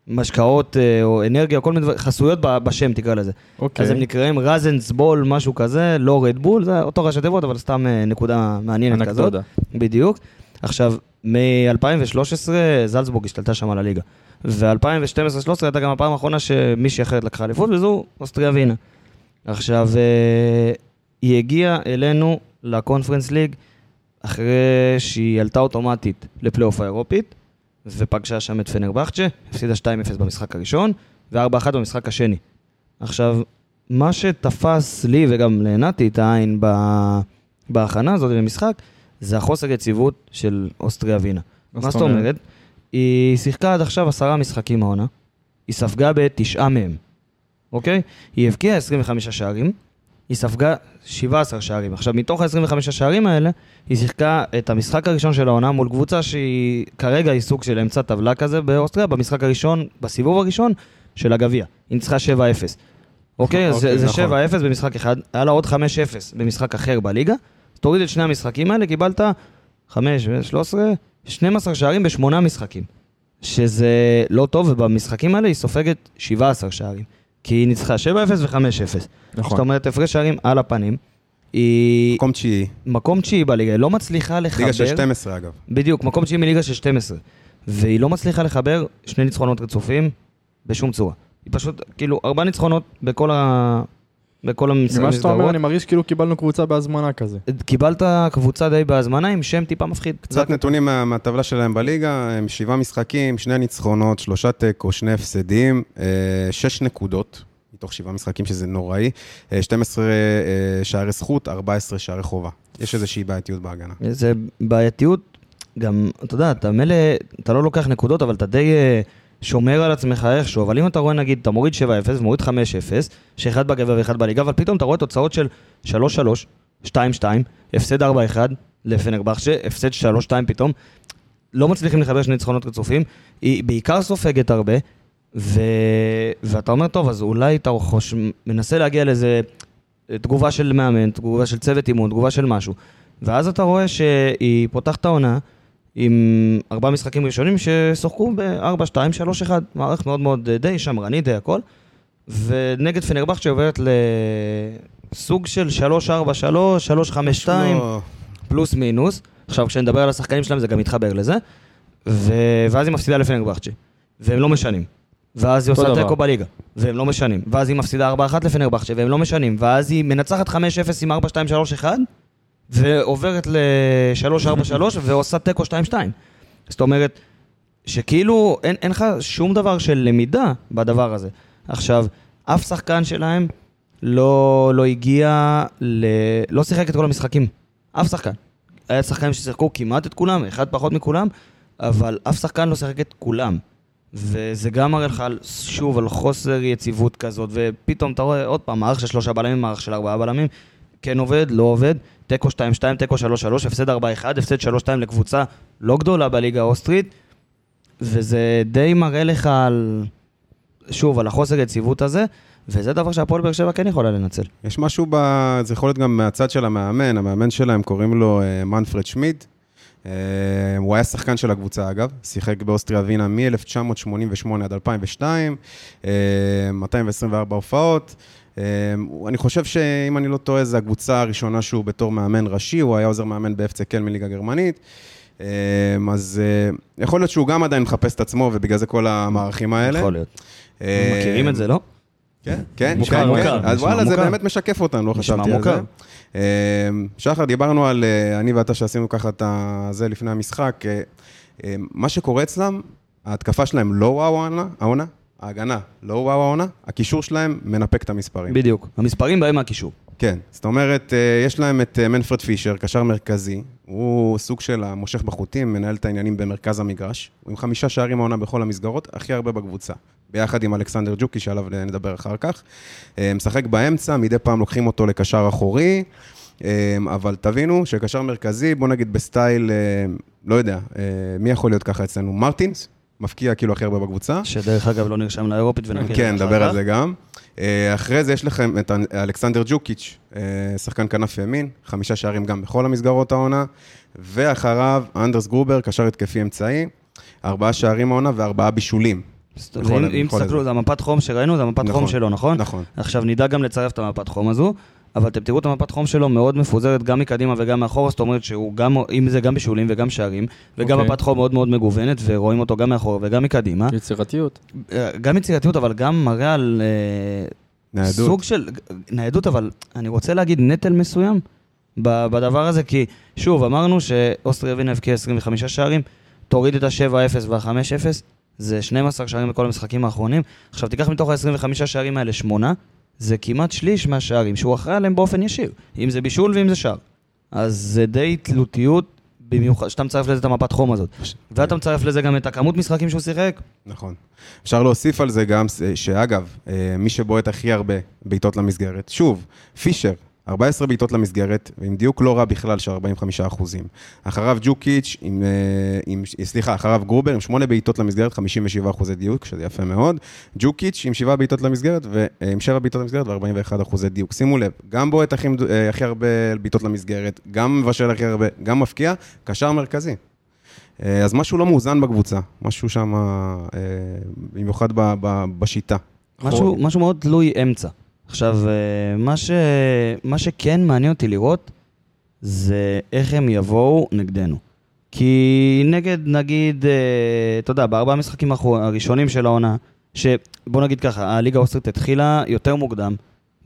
משקאות אה, או אנרגיה, כל מיני דברים, חסויות בשם תקרא לזה. אוקיי. אז הם נקראים רזנסבול, משהו כזה, לא רדבול, זה אותו ראשי תיבות, אבל סתם אה, נקודה מעניינת כזאת. אנקדודה. בדיוק. עכשיו, מ-2013 זלצבורג השתלטה שם על הליגה. ו-2012-2013 הייתה גם הפעם האחרונה שמישהי אחרת לקחה אליפות, וזו אוסטריה ווינה. עכשיו, היא הגיעה אלינו לקונפרנס ליג אחרי שהיא עלתה אוטומטית לפלייאוף האירופית, ופגשה שם את פנרבכצ'ה, הפסידה 2-0 במשחק הראשון, ו-4-1 במשחק השני. עכשיו, מה שתפס לי וגם לנתי את העין בהכנה הזאת למשחק, זה החוסר יציבות של אוסטריה ווינה. מה זאת אומרת? היא שיחקה עד עכשיו עשרה משחקים העונה, היא ספגה בתשעה מהם, אוקיי? היא הבקיעה 25 שערים, היא ספגה 17 שערים. עכשיו, מתוך ה-25 שערים האלה, היא שיחקה את המשחק הראשון של העונה מול קבוצה שהיא כרגע היא סוג של אמצע טבלה כזה באוסטריה, במשחק הראשון, בסיבוב הראשון של הגביע. היא ניצחה 7-0. אוקיי? אז אוקיי, זה נכון. 7-0 במשחק אחד, היה לה עוד 5-0 במשחק אחר בליגה. תוריד את שני המשחקים האלה, קיבלת 5 ו-13, 12 שערים בשמונה משחקים. שזה לא טוב, ובמשחקים האלה היא סופגת 17 שערים. כי היא ניצחה 7-0 ו-5-0. זאת נכון. אומרת, הפרש שערים על הפנים. היא מקום תשיעי. מקום תשיעי בליגה, היא לא מצליחה לחבר... ליגה של 12 אגב. בדיוק, מקום תשיעי מליגה של 12. והיא לא מצליחה לחבר שני ניצחונות רצופים בשום צורה. היא פשוט, כאילו, ארבעה ניצחונות בכל ה... בכל המשחקים. ממה שאתה אומר, אני מרגיש כאילו קיבלנו קבוצה בהזמנה כזה. קיבלת קבוצה די בהזמנה עם שם טיפה מפחיד. קצת נתונים מה- מהטבלה שלהם בליגה, הם שבעה משחקים, שני ניצחונות, שלושה תיקו, שני הפסדים, אה, שש נקודות מתוך שבעה משחקים, שזה נוראי, אה, 12 אה, שערי זכות, 14 שערי חובה. יש איזושהי בעייתיות בהגנה. זה בעייתיות, גם, אתה יודע, אתה מילא, אתה לא לוקח נקודות, אבל אתה די אה, שומר על עצמך איכשהו, אבל אם אתה רואה, נגיד, אתה מוריד 7-0 ומוריד 5-0, שאחד בגביע ואחד בליגה, אבל פתאום אתה רואה תוצאות של 3-3, 2-2, הפסד 4-1 לפנרבכצ'ה, הפסד 3-2 פתאום, לא מצליחים לחבר שני ניצחונות רצופים, היא בעיקר סופגת הרבה, ו... ואתה אומר, טוב, אז אולי אתה חוש... מנסה להגיע לאיזה תגובה של מאמן, תגובה של צוות אימון, תגובה של משהו. ואז אתה רואה שהיא פותחת העונה עם ארבעה משחקים ראשונים ששוחקו ב-4, 2, 3, 1, מערך מאוד מאוד אה, די שמרני, די הכל. ונגד פנרבכט שעוברת לסוג של 3, 4, 3, 3, 5, 2, לא, פלוס מינוס. עכשיו, כשנדבר על השחקנים שלהם זה גם מתחבר לזה. ו... ואז היא מפסידה לפנרבכצ'ה, והם לא משנים. ואז היא עושה. תיקו בליגה, והם לא משנים. ואז היא מפסידה 4-1 לפנרבכצ'ה, והם לא משנים. ואז היא מנצחת 5-0 עם 4-2-3-1, ועוברת ל-3-4-3, ועושה תיקו 2-2. זאת אומרת, שכאילו אין, אין לך שום דבר של למידה בדבר הזה. עכשיו, אף שחקן שלהם לא, לא הגיע, ל... לא שיחק את כל המשחקים. אף שחקן. היה שחקנים ששיחקו כמעט את כולם, אחד פחות מכולם, אבל אף שחקן לא שיחק את כולם. וזה גם מראה לך, שוב, על חוסר יציבות כזאת, ופתאום אתה רואה עוד פעם, מערך של שלושה בלמים, מערך של ארבעה בלמים, כן עובד, לא עובד, תיקו 2-2, תיקו 3-3, הפסד 4-1, הפסד 3-2 לקבוצה לא גדולה בליגה האוסטרית, וזה די מראה לך על, שוב, על החוסר יציבות הזה, וזה דבר שהפועל באר שבע כן יכולה לנצל. יש משהו ב... זה יכול להיות גם מהצד של המאמן, המאמן שלהם קוראים לו אה, מנפרד שמיד. אה, הוא היה שחקן של הקבוצה אגב, שיחק באוסטריה ווינה מ-1988 עד 2002, אה, 224 הופעות. הוא- אני חושב שאם אני לא טועה, זו הקבוצה הראשונה שהוא בתור מאמן ראשי, הוא היה עוזר מאמן באפצה קל מליגה גרמנית. אה, אז אה, יכול להיות שהוא גם עדיין מחפש את עצמו, ובגלל זה כל המערכים האלה. יכול להיות. אה, מכירים את זה, לא? כן, כן, מוכר, כן, מוכר, כן. אז וואלה, זה. באמת משקף אותנו, לא חשבתי על זה. שחר, דיברנו על, אה, אני ואתה שעשינו ככה את זה לפני המשחק, אה, מה שקורה אצלם, ההתקפה שלהם לא וואו העונה, ההגנה לא וואו העונה, הקישור שלהם מנפק את המספרים. בדיוק. המספרים באים מהקישור. כן, זאת אומרת, אה, יש להם את אה, מנפרד פישר, קשר מרכזי, הוא סוג של המושך בחוטים, מנהל את העניינים במרכז המגרש, הוא עם חמישה שערים העונה בכל המסגרות, הכי הרבה בקבוצה, ביחד עם אלכסנדר ג'וקיץ', שעליו נדבר אחר כך. אה, משחק באמצע, מדי פעם לוקחים אותו לקשר אחורי, אבל תבינו שקשר מרכזי, בוא נגיד בסטייל, לא יודע, מי יכול להיות ככה אצלנו? מרטינס, מבקיע כאילו הכי הרבה בקבוצה. שדרך אגב לא נרשם לאירופית ונגיע כן, נדבר על. זה גם. אה, אחרי זה יש לכם את אלכסנדר ג'וקיץ', אה, שחקן כנף ימין, חמישה שערים גם בכל המסגרות העונה, ואחריו אנדרס גרובר, קשר התקפי אמצעי, ארבעה שערים העונה וארבעה בישולים. אם- תסתכלו. זה המפת חום שראינו, זה המפת נכון, חום שלו, נכון? נכון. עכשיו נדע גם לצרף את המפת חום הזו, אבל אתם תראו את המפת חום שלו מאוד מפוזרת גם מקדימה וגם מאחורה, זאת אומרת שהוא גם, אם זה גם בישולים וגם שערים, וגם אוקיי. מפת חום מאוד מאוד מגוונת, ורואים אותו גם מאחורה וגם מקדימה. יצירתיות. אה, גם יצירתיות, אבל גם מראה על אה, ניידות. סוג של ניידות, אבל אני רוצה להגיד נטל מסוים בדבר הזה, כי שוב, אמרנו שאוסטריה ווינה הבקיע 25 שערים, תוריד את ה-7-0 וה-5-0, זה 12 שערים בכל המשחקים האחרונים. עכשיו תיקח מתוך ה-25 שערים האלה שמונה, זה כמעט שליש מהשערים שהוא אחראי עליהם באופן ישיר, אם זה בישול ואם זה שער. אז זה די תלותיות, במיוחד שאתה מצרף לזה את המפת חום הזאת. ואתה מצרף לזה גם את הכמות משחקים שהוא שיחק. נכון. אפשר להוסיף על זה גם, שאגב, אה, מי שבועט הכי הרבה בעיטות למסגרת, שוב, פישר, 14 בעיטות למסגרת, עם דיוק לא רע בכלל של 45 אחוזים. אחריו ג'וקיץ', עם, אה, עם, סליחה, אחריו גרובר עם 8 בעיטות למסגרת, 57 אחוזי דיוק, שזה יפה מאוד. ג'וקיץ' עם 7 בעיטות למסגרת, ועם 7 בעיטות למסגרת ו-41 אחוזי דיוק. שימו לב, גם בועט הכי, אה, הכי הרבה בעיטות למסגרת, גם מבשל הכי הרבה, גם מפקיע, קשר מרכזי. אה, אז משהו לא מאוזן בקבוצה, משהו שם, אה, במיוחד בשיטה. משהו, משהו מאוד תלוי אמצע. עכשיו, אה, מה, ש... מה שכן מעניין אותי לראות, זה איך הם יבואו נגדנו. כי נגד, נגיד, אה, אתה יודע, בארבעה המשחקים הראשונים של העונה, שבוא נגיד ככה, הליגה האוסטרית התחילה יותר מוקדם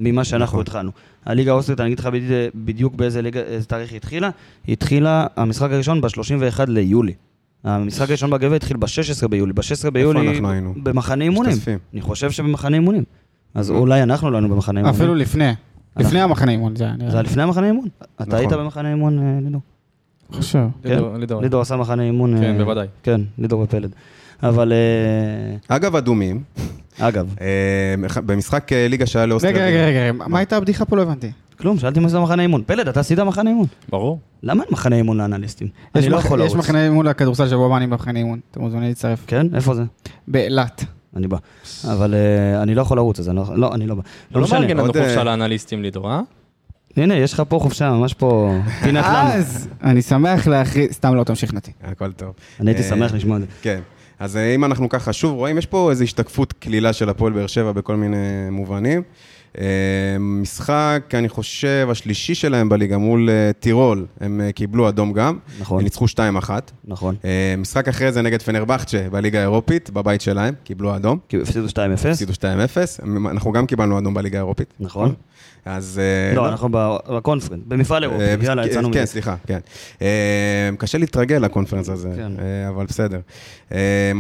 ממה שאנחנו נכון. התחלנו. הליגה האוסטרית, אני אגיד לך בדיוק- באיזה ליגה, איזה תאריך היא התחילה, היא התחילה, המשחק הראשון ב-31 ליולי. המשחק הראשון בגביע התחיל ב-16 ביולי. ב-16 ביולי, אנחנו היינו? במחנה אימונים. משתתפים. אני חושב שבמחנה אימונים. אז אולי אנחנו לא היינו במחנה אימונים. אפילו לפני. לפני המחנה אימון, זה היה זה נראה. היה לפני המחנה אימון. אתה נכון. היית במחנה אימון, אה, לידור? חושב. לידור, לידור. לידור עשה מחנה אימון. כן, אה, בוודאי. כן, לידור ופלד. אבל אה, אגב, אדומים, אגב, במשחק ליגה שהיה לאוסטריה. רגע, רגע, רגע, מה הייתה הבדיחה פה? לא הבנתי. כלום, שאלתי מה זה מחנה אימון. פלד, אתה עשית מחנה אימון. ברור. למה אין מחנה אימון לאנליסטים? יש אני לא יכול יש לרוץ. מחנה אימון לכדורסל שבוע הבא אני במחנה אימון. אתם מוזמנים להצטרף. כן? איפה זה? באילת. אני בא. אבל אה, אני לא יכול לרוץ, אז אני לא- לא, אני לא בא. לא לא משנה. מארגן לנו עוד, אה, חופשה לאנליסטים לידור, אה? הנה, יש לך פה חופשה, ממש פה פינת לנו. אז אני שמח להכריז, סתם לא תמשיך נתי. הכל טוב. אני הייתי אה, שמח לשמוע את זה. כן. אז אם אנחנו ככה שוב רואים, יש פה איזו השתקפות קלילה של הפועל באר שבע בכל מיני מובנים. אה, משחק, אני חושב, השלישי שלהם בליגה מול אה, טירול, הם אה, קיבלו אדום גם. נכון. הם ניצחו 2-1. נכון. משחק אחרי זה נגד פנרבכצ'ה בליגה האירופית, בבית שלהם, קיבלו אדום. הפסידו 2-0. הפסידו 2-0. הם- אנחנו גם קיבלנו אדום בליגה האירופית. נכון. אז... אה, לא, אנחנו בקונפרנט, במפעל אירופי. יאללה, כן, יצאנו כן, מזה. סליחה, כן. קשה להתרגל לקונפרנס הזה, כן. אבל בסדר.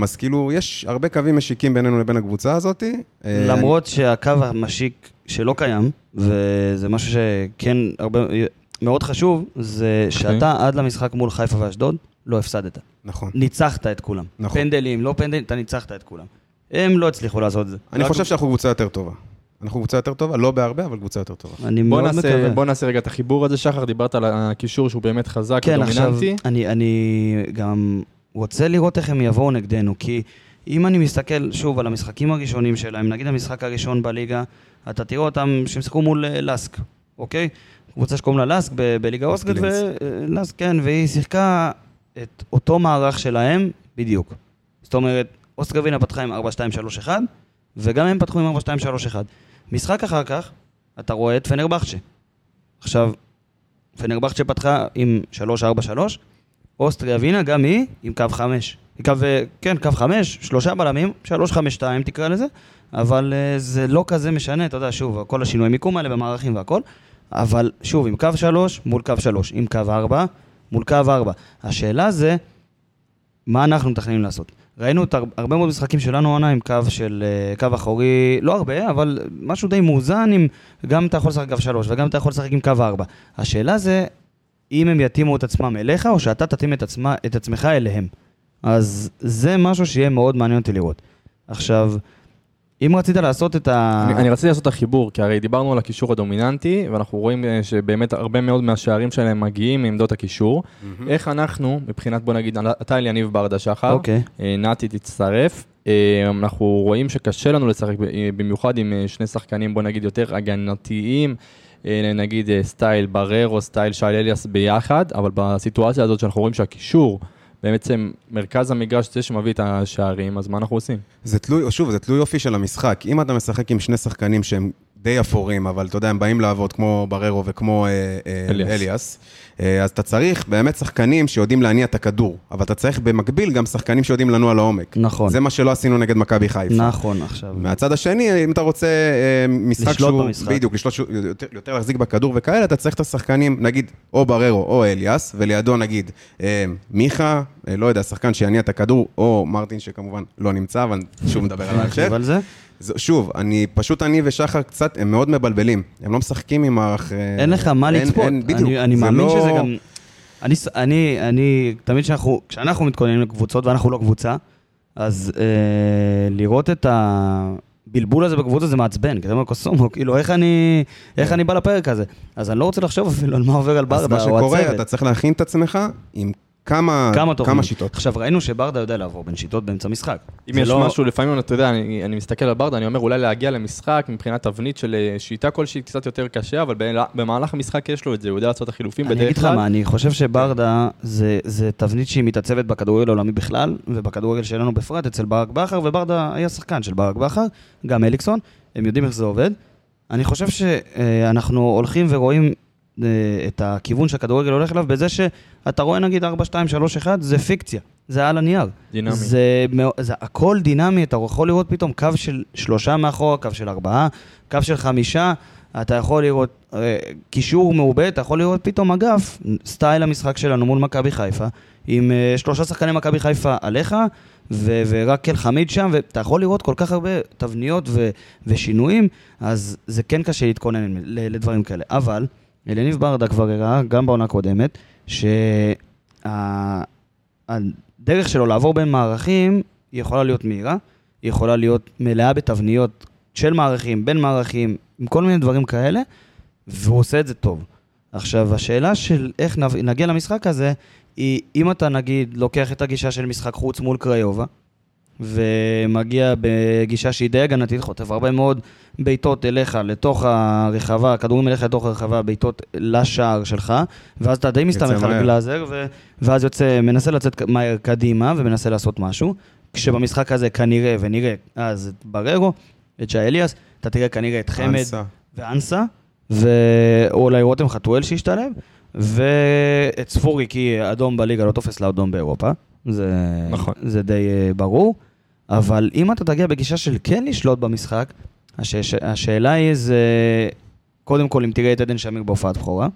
אז כאילו, יש הרבה קווים משיקים בינינו לבין הקבוצה הזאת. למרות שהקו המשיק שלא קיים, וזה משהו שכן הרבה, מאוד חשוב, זה שאתה עד למשחק מול חיפה ואשדוד, לא הפסדת. נכון. ניצחת את כולם. נכון. פנדלים, לא פנדלים, אתה ניצחת את כולם. הם לא הצליחו לעשות את זה. אני רק- חושב שאנחנו קבוצה יותר טובה. אנחנו קבוצה יותר טובה, לא בהרבה, אבל קבוצה יותר טובה. אני מאוד נעשה, מקווה. בוא נעשה רגע את החיבור הזה, שחר, דיברת על הקישור שהוא באמת חזק כן, עכשיו, ודומיננטי. אני, אני גם רוצה לראות איך הם יבואו נגדנו, כי אם אני מסתכל שוב על המשחקים הראשונים שלהם, נגיד המשחק הראשון בליגה, אתה תראה אותם שהם שיחקו מול אה, לסק, אוקיי? קבוצה שקוראים לה לסק ב- בליגה לינץ. ולסק, כן, והיא שיחקה את אותו מערך שלהם בדיוק. זאת אומרת, אוסטריה ווינה פתחה עם 4-2-3-1, וגם הם פתחו עם 4-2-3-1. משחק אחר כך, אתה רואה את פנרבכצ'ה. עכשיו, פנרבכצ'ה פתחה עם 3-4-3, אוסטריה ווינה, גם היא עם קו חמש. קו, אה, כן, קו חמש, שלושה בלמים, שלוש חמש שתיים תקרא לזה, אבל אה, זה לא כזה משנה, אתה יודע, שוב, כל השינוי מיקום האלה במערכים והכל, אבל שוב, עם קו שלוש מול קו שלוש, עם קו ארבע מול קו ארבע. השאלה זה, מה אנחנו מתכננים לעשות? ראינו את הר- הרבה מאוד משחקים שלנו עונה עם קו של אה, קו אחורי, לא הרבה, אבל משהו די מאוזן, עם גם אתה יכול לשחק קו שלוש וגם אתה יכול לשחק עם קו ארבע. השאלה זה, אם הם יתאימו את עצמם אליך, או שאתה תתאים את, עצמה, את עצמך אליהם. אז זה משהו שיהיה מאוד מעניין אותי לראות. עכשיו, אם רצית לעשות את ה... אני, אני רציתי לעשות את החיבור, כי הרי דיברנו על הקישור הדומיננטי, ואנחנו רואים אה, שבאמת הרבה מאוד מהשערים שלהם מגיעים מעמדות הקישור. איך אנחנו, מבחינת, בוא נגיד, אתה אליניב ברדה שחר, אוקיי. אה, נתי תצטרף, אה, אנחנו רואים שקשה לנו לשחק במיוחד עם שני שחקנים, בוא נגיד, יותר הגנתיים, נגיד סטייל בררו, סטייל שי אליאס ביחד, אבל בסיטואציה הזאת שאנחנו רואים שהקישור, בעצם מרכז המגרש זה שמביא את השערים, אז מה אנחנו עושים? זה תלוי, שוב, זה תלוי יופי של המשחק. אם אתה משחק עם שני שחקנים שהם די אפורים, אבל אתה יודע, הם באים לעבוד כמו בררו וכמו אה, אה, אליאס. אליאס, אה, אז אתה צריך באמת שחקנים שיודעים להניע את הכדור, אבל אתה צריך במקביל גם שחקנים שיודעים לנוע לעומק. נכון. זה מה שלא עשינו נגד מכבי חיפה. נכון, עכשיו. מהצד השני, אם אתה רוצה משחק לשלוט שהוא... במשחק. בדיוק, לשלוט, שהוא יותר, יותר להחזיק בכדור וכאלה, אתה צריך את השחקנים, נגיד, או בררו או אליאס, ולידו נגיד מיכה, לא יודע, שחקן שיניע את הכדור, או מרטין שכמובן לא נמצא, אבל שוב מדבר על ההמשך. זה. זה- שוב, אני, פשוט אני ושחר קצת, הם מאוד מבלבלים. הם לא משחקים עם מערך... אה, אין לך מה אין- לצפות. אין- בדיוק. אני, אני זה מאמין לא- שזה גם... אני, אני, אני, תמיד כשאנחנו, כשאנחנו מתכוננים לקבוצות ואנחנו לא קבוצה, אז אה, לראות את הבלבול הזה בקבוצה זה מעצבן, כי אתה אומר קוסומו, כאילו איך אני, איך אני בא לפרק הזה? אז אני לא רוצה לחשוב אפילו על מה עובר על כן. אז ברדה מה או שקורה, הצוות. אתה צריך להכין את עצמך עם כמה, כמה. כמה שיטות. עכשיו, ראינו שברדה יודע לעבור בין שיטות באמצע משחק. אם יש לא- משהו, לפעמים, אתה יודע, אני, אני מסתכל על ברדה, אני אומר, אולי להגיע למשחק מבחינת תבנית של אה, שיטה כלשהי קצת יותר קשה, אבל ב- במהלך המשחק יש לו את זה, הוא יודע לעשות את החילופים אני בדרך אגיד לך כלל. מה, אני חושב שברדה זה, זה תבנית שהיא מתעצבת בכדורגל העולמי בכלל, ובכדורגל שלנו בפרט, אצל ברק בכר, וברדה היה שחקן של ברק בכר, גם אליקסון, הם יודעים איך זה עובד. אני חושב שאנחנו הולכים ורואים אה, את הכיוון שהכדורגל הולך אליו בזה שאתה רואה נגיד 4, 2, 3, 1, זה פיקציה, זה על הנייר. דינמי. זה, זה הכל דינמי, אתה יכול לראות פתאום קו של שלושה מאחורה, קו של ארבעה, קו של חמישה, אתה יכול לראות אה, קישור מעובה, אתה יכול לראות פתאום אגף, סטייל המשחק שלנו מול מכבי חיפה, עם אה, שלושה שחקני מכבי חיפה עליך, ו- ורק אל חמיד שם, ואתה יכול לראות כל כך הרבה תבניות ו- ושינויים, אז זה כן קשה להתכונן לדברים כאלה. אבל, אליניב ברדה כבר הראה, גם בעונה הקודמת, שהדרך שלו לעבור בין מערכים, יכולה להיות מהירה, היא יכולה להיות מלאה בתבניות של מערכים, בין מערכים, עם כל מיני דברים כאלה, והוא עושה את זה טוב. עכשיו, השאלה של איך נגיע למשחק הזה, היא אם אתה נגיד לוקח את הגישה של משחק חוץ מול קריובה, ומגיע בגישה שהיא די הגנתית, חוטף הרבה מאוד בעיטות אליך, לתוך הרחבה, כדורים אליך לתוך הרחבה, בעיטות לשער שלך, ואז אתה די מסתמך על. גלאזר, ו- ואז יוצא, מנסה לצאת מהר קדימה ומנסה לעשות משהו, כשבמשחק הזה כנראה ונראה, אז את בררו, את שי אליאס, אתה תראה כנראה את חמד אנסה. ואנסה, ואולי רותם חתואל שהשתלב, ואת ספורי, כי אדום בליגה לא תופס לאדום באירופה. זה, נכון. זה די אה, ברור. אבל אם אתה תגיע בגישה של כן לשלוט במשחק, הש, השאלה היא זה, קודם כל, אם תראה את עדן שמיר בהופעת בכורה,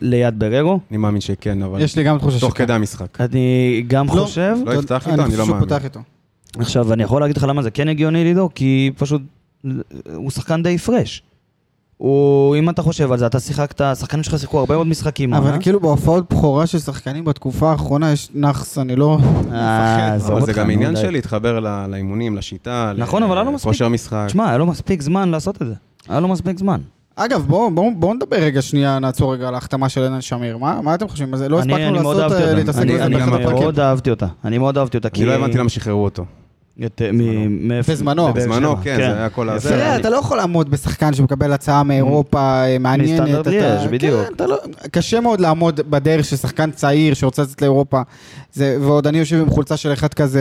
ליד בררו, אני מאמין שכן, אבל יש לי גם תחושה תוך שכן. כדי המשחק. אני גם לא. חושב, לא יפתח איתו, אני לא שהוא מאמין. פותח איתו. עכשיו, אני יכול להגיד לך למה זה כן הגיוני לידו, כי פשוט, הוא שחקן די פרש. הוא, אם אתה חושב על זה, אתה שיחקת, השחקנים שלך שיחקו הרבה מאוד משחקים. אבל אה? כאילו בהופעות בכורה של שחקנים בתקופה האחרונה יש נאחס, אני לא... אה, עזוב אבל זה גם עניין. של להתחבר לאימונים, לשיטה, נכון, אבל היה לו מספיק. תשמע, היה לו מספיק זמן לעשות את זה. היה לו מספיק זמן. אגב, בואו בוא, בוא נדבר רגע שנייה, נעצור רגע על ההחתמה של עדן שמיר. מה, מה אתם חושבים על זה? לא הספקנו לעשות, אה. להתעסק אני- בזה אני. מאוד אהבתי אותה. אני מאוד אהבתי אותה. אני לא הבנתי למה שחררו אותו. אה, מאיפה- בזמנו. בזמנו, שבע, כן, זה היה כל הזה. תראה, אתה לא יכול לעמוד בשחקן שמקבל הצעה מאירופה אה, מעניינת. מסטנדרט אתה- ליאז', בדיוק. כן, אתה לא- קשה מאוד לעמוד בדרך של שחקן צעיר שרוצה לצאת לאירופה. זה- ועוד אני יושב עם חולצה של אחד כזה...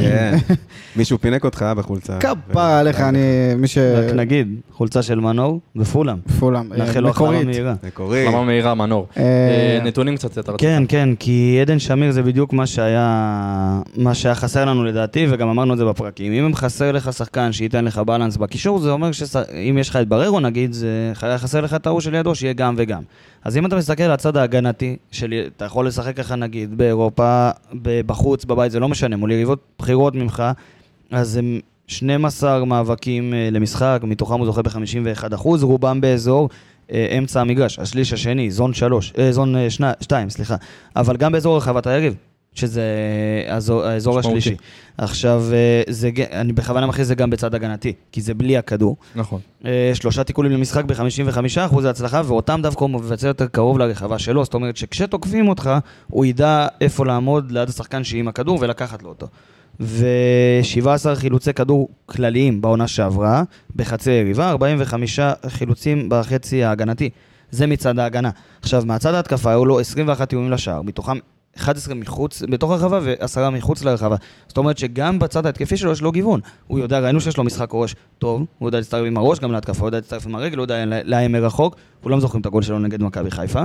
כן. מישהו פינק אותך בחולצה. כפרה עליך, אני... מי ש... רק נגיד, חולצה של מנור ופולאם. פולאם. אה, מקורית. מהירה. מקורי. למה מהירה מנור. אה, אה, נתונים קצת רצית. כן, כן, כי עדן שמיר זה בדיוק מה שהיה חסר לנו לדעתי, וגם אמרנו את זה בפרקים. אם חסר לך שחקן שייתן לך בלנס בקישור, זה אומר שאם יש לך את בררו נגיד, זה חסר לך את ההוא שלידו, שיהיה גם וגם. אז אם אתה מסתכל על הצד ההגנתי, של, אתה יכול לשחק ככה נגיד באירופה, בחוץ, בבית, זה לא משנה, מול יריבות בכירות ממך, אז הם 12 מאבקים אה, למשחק, מתוכם הוא זוכה ב-51%, רובם באזור אה, אמצע המגרש, השליש השני, זון 3, אה, זון 2, סליחה, אבל גם באזור רחבת היריב, שזה האזור, האזור. השלישי. עכשיו, אה, זה, אני בכוונה מכניס את זה גם בצד הגנתי, כי זה בלי הכדור. נכון. אה, שלושה תיקולים למשחק ב-55% הצלחה, ואותם דווקא הוא מבצע יותר קרוב לרחבה שלו, זאת אומרת שכשתוקפים אותך, הוא ידע איפה לעמוד ליד השחקן שעם הכדור ולקחת לו אותו. ו-17 חילוצי כדור כלליים בעונה שעברה, בחצי היריבה, 45 חילוצים בחצי ההגנתי. זה מצד ההגנה. עכשיו, מהצד ההתקפה היו לו 21 איומים לשער, מתוכם 11 מחוץ, בתוך הרחבה ו-10 מחוץ לרחבה. זאת אומרת שגם בצד ההתקפי שלו יש לו גיוון. הוא יודע, ראינו שיש לו משחק ראש טוב, הוא יודע להצטרף עם הראש גם להתקפה, הוא יודע להצטרף עם הרגל, הוא יודע לאיים מרחוק, כולם זוכרים את הגול שלו נגד מכבי חיפה.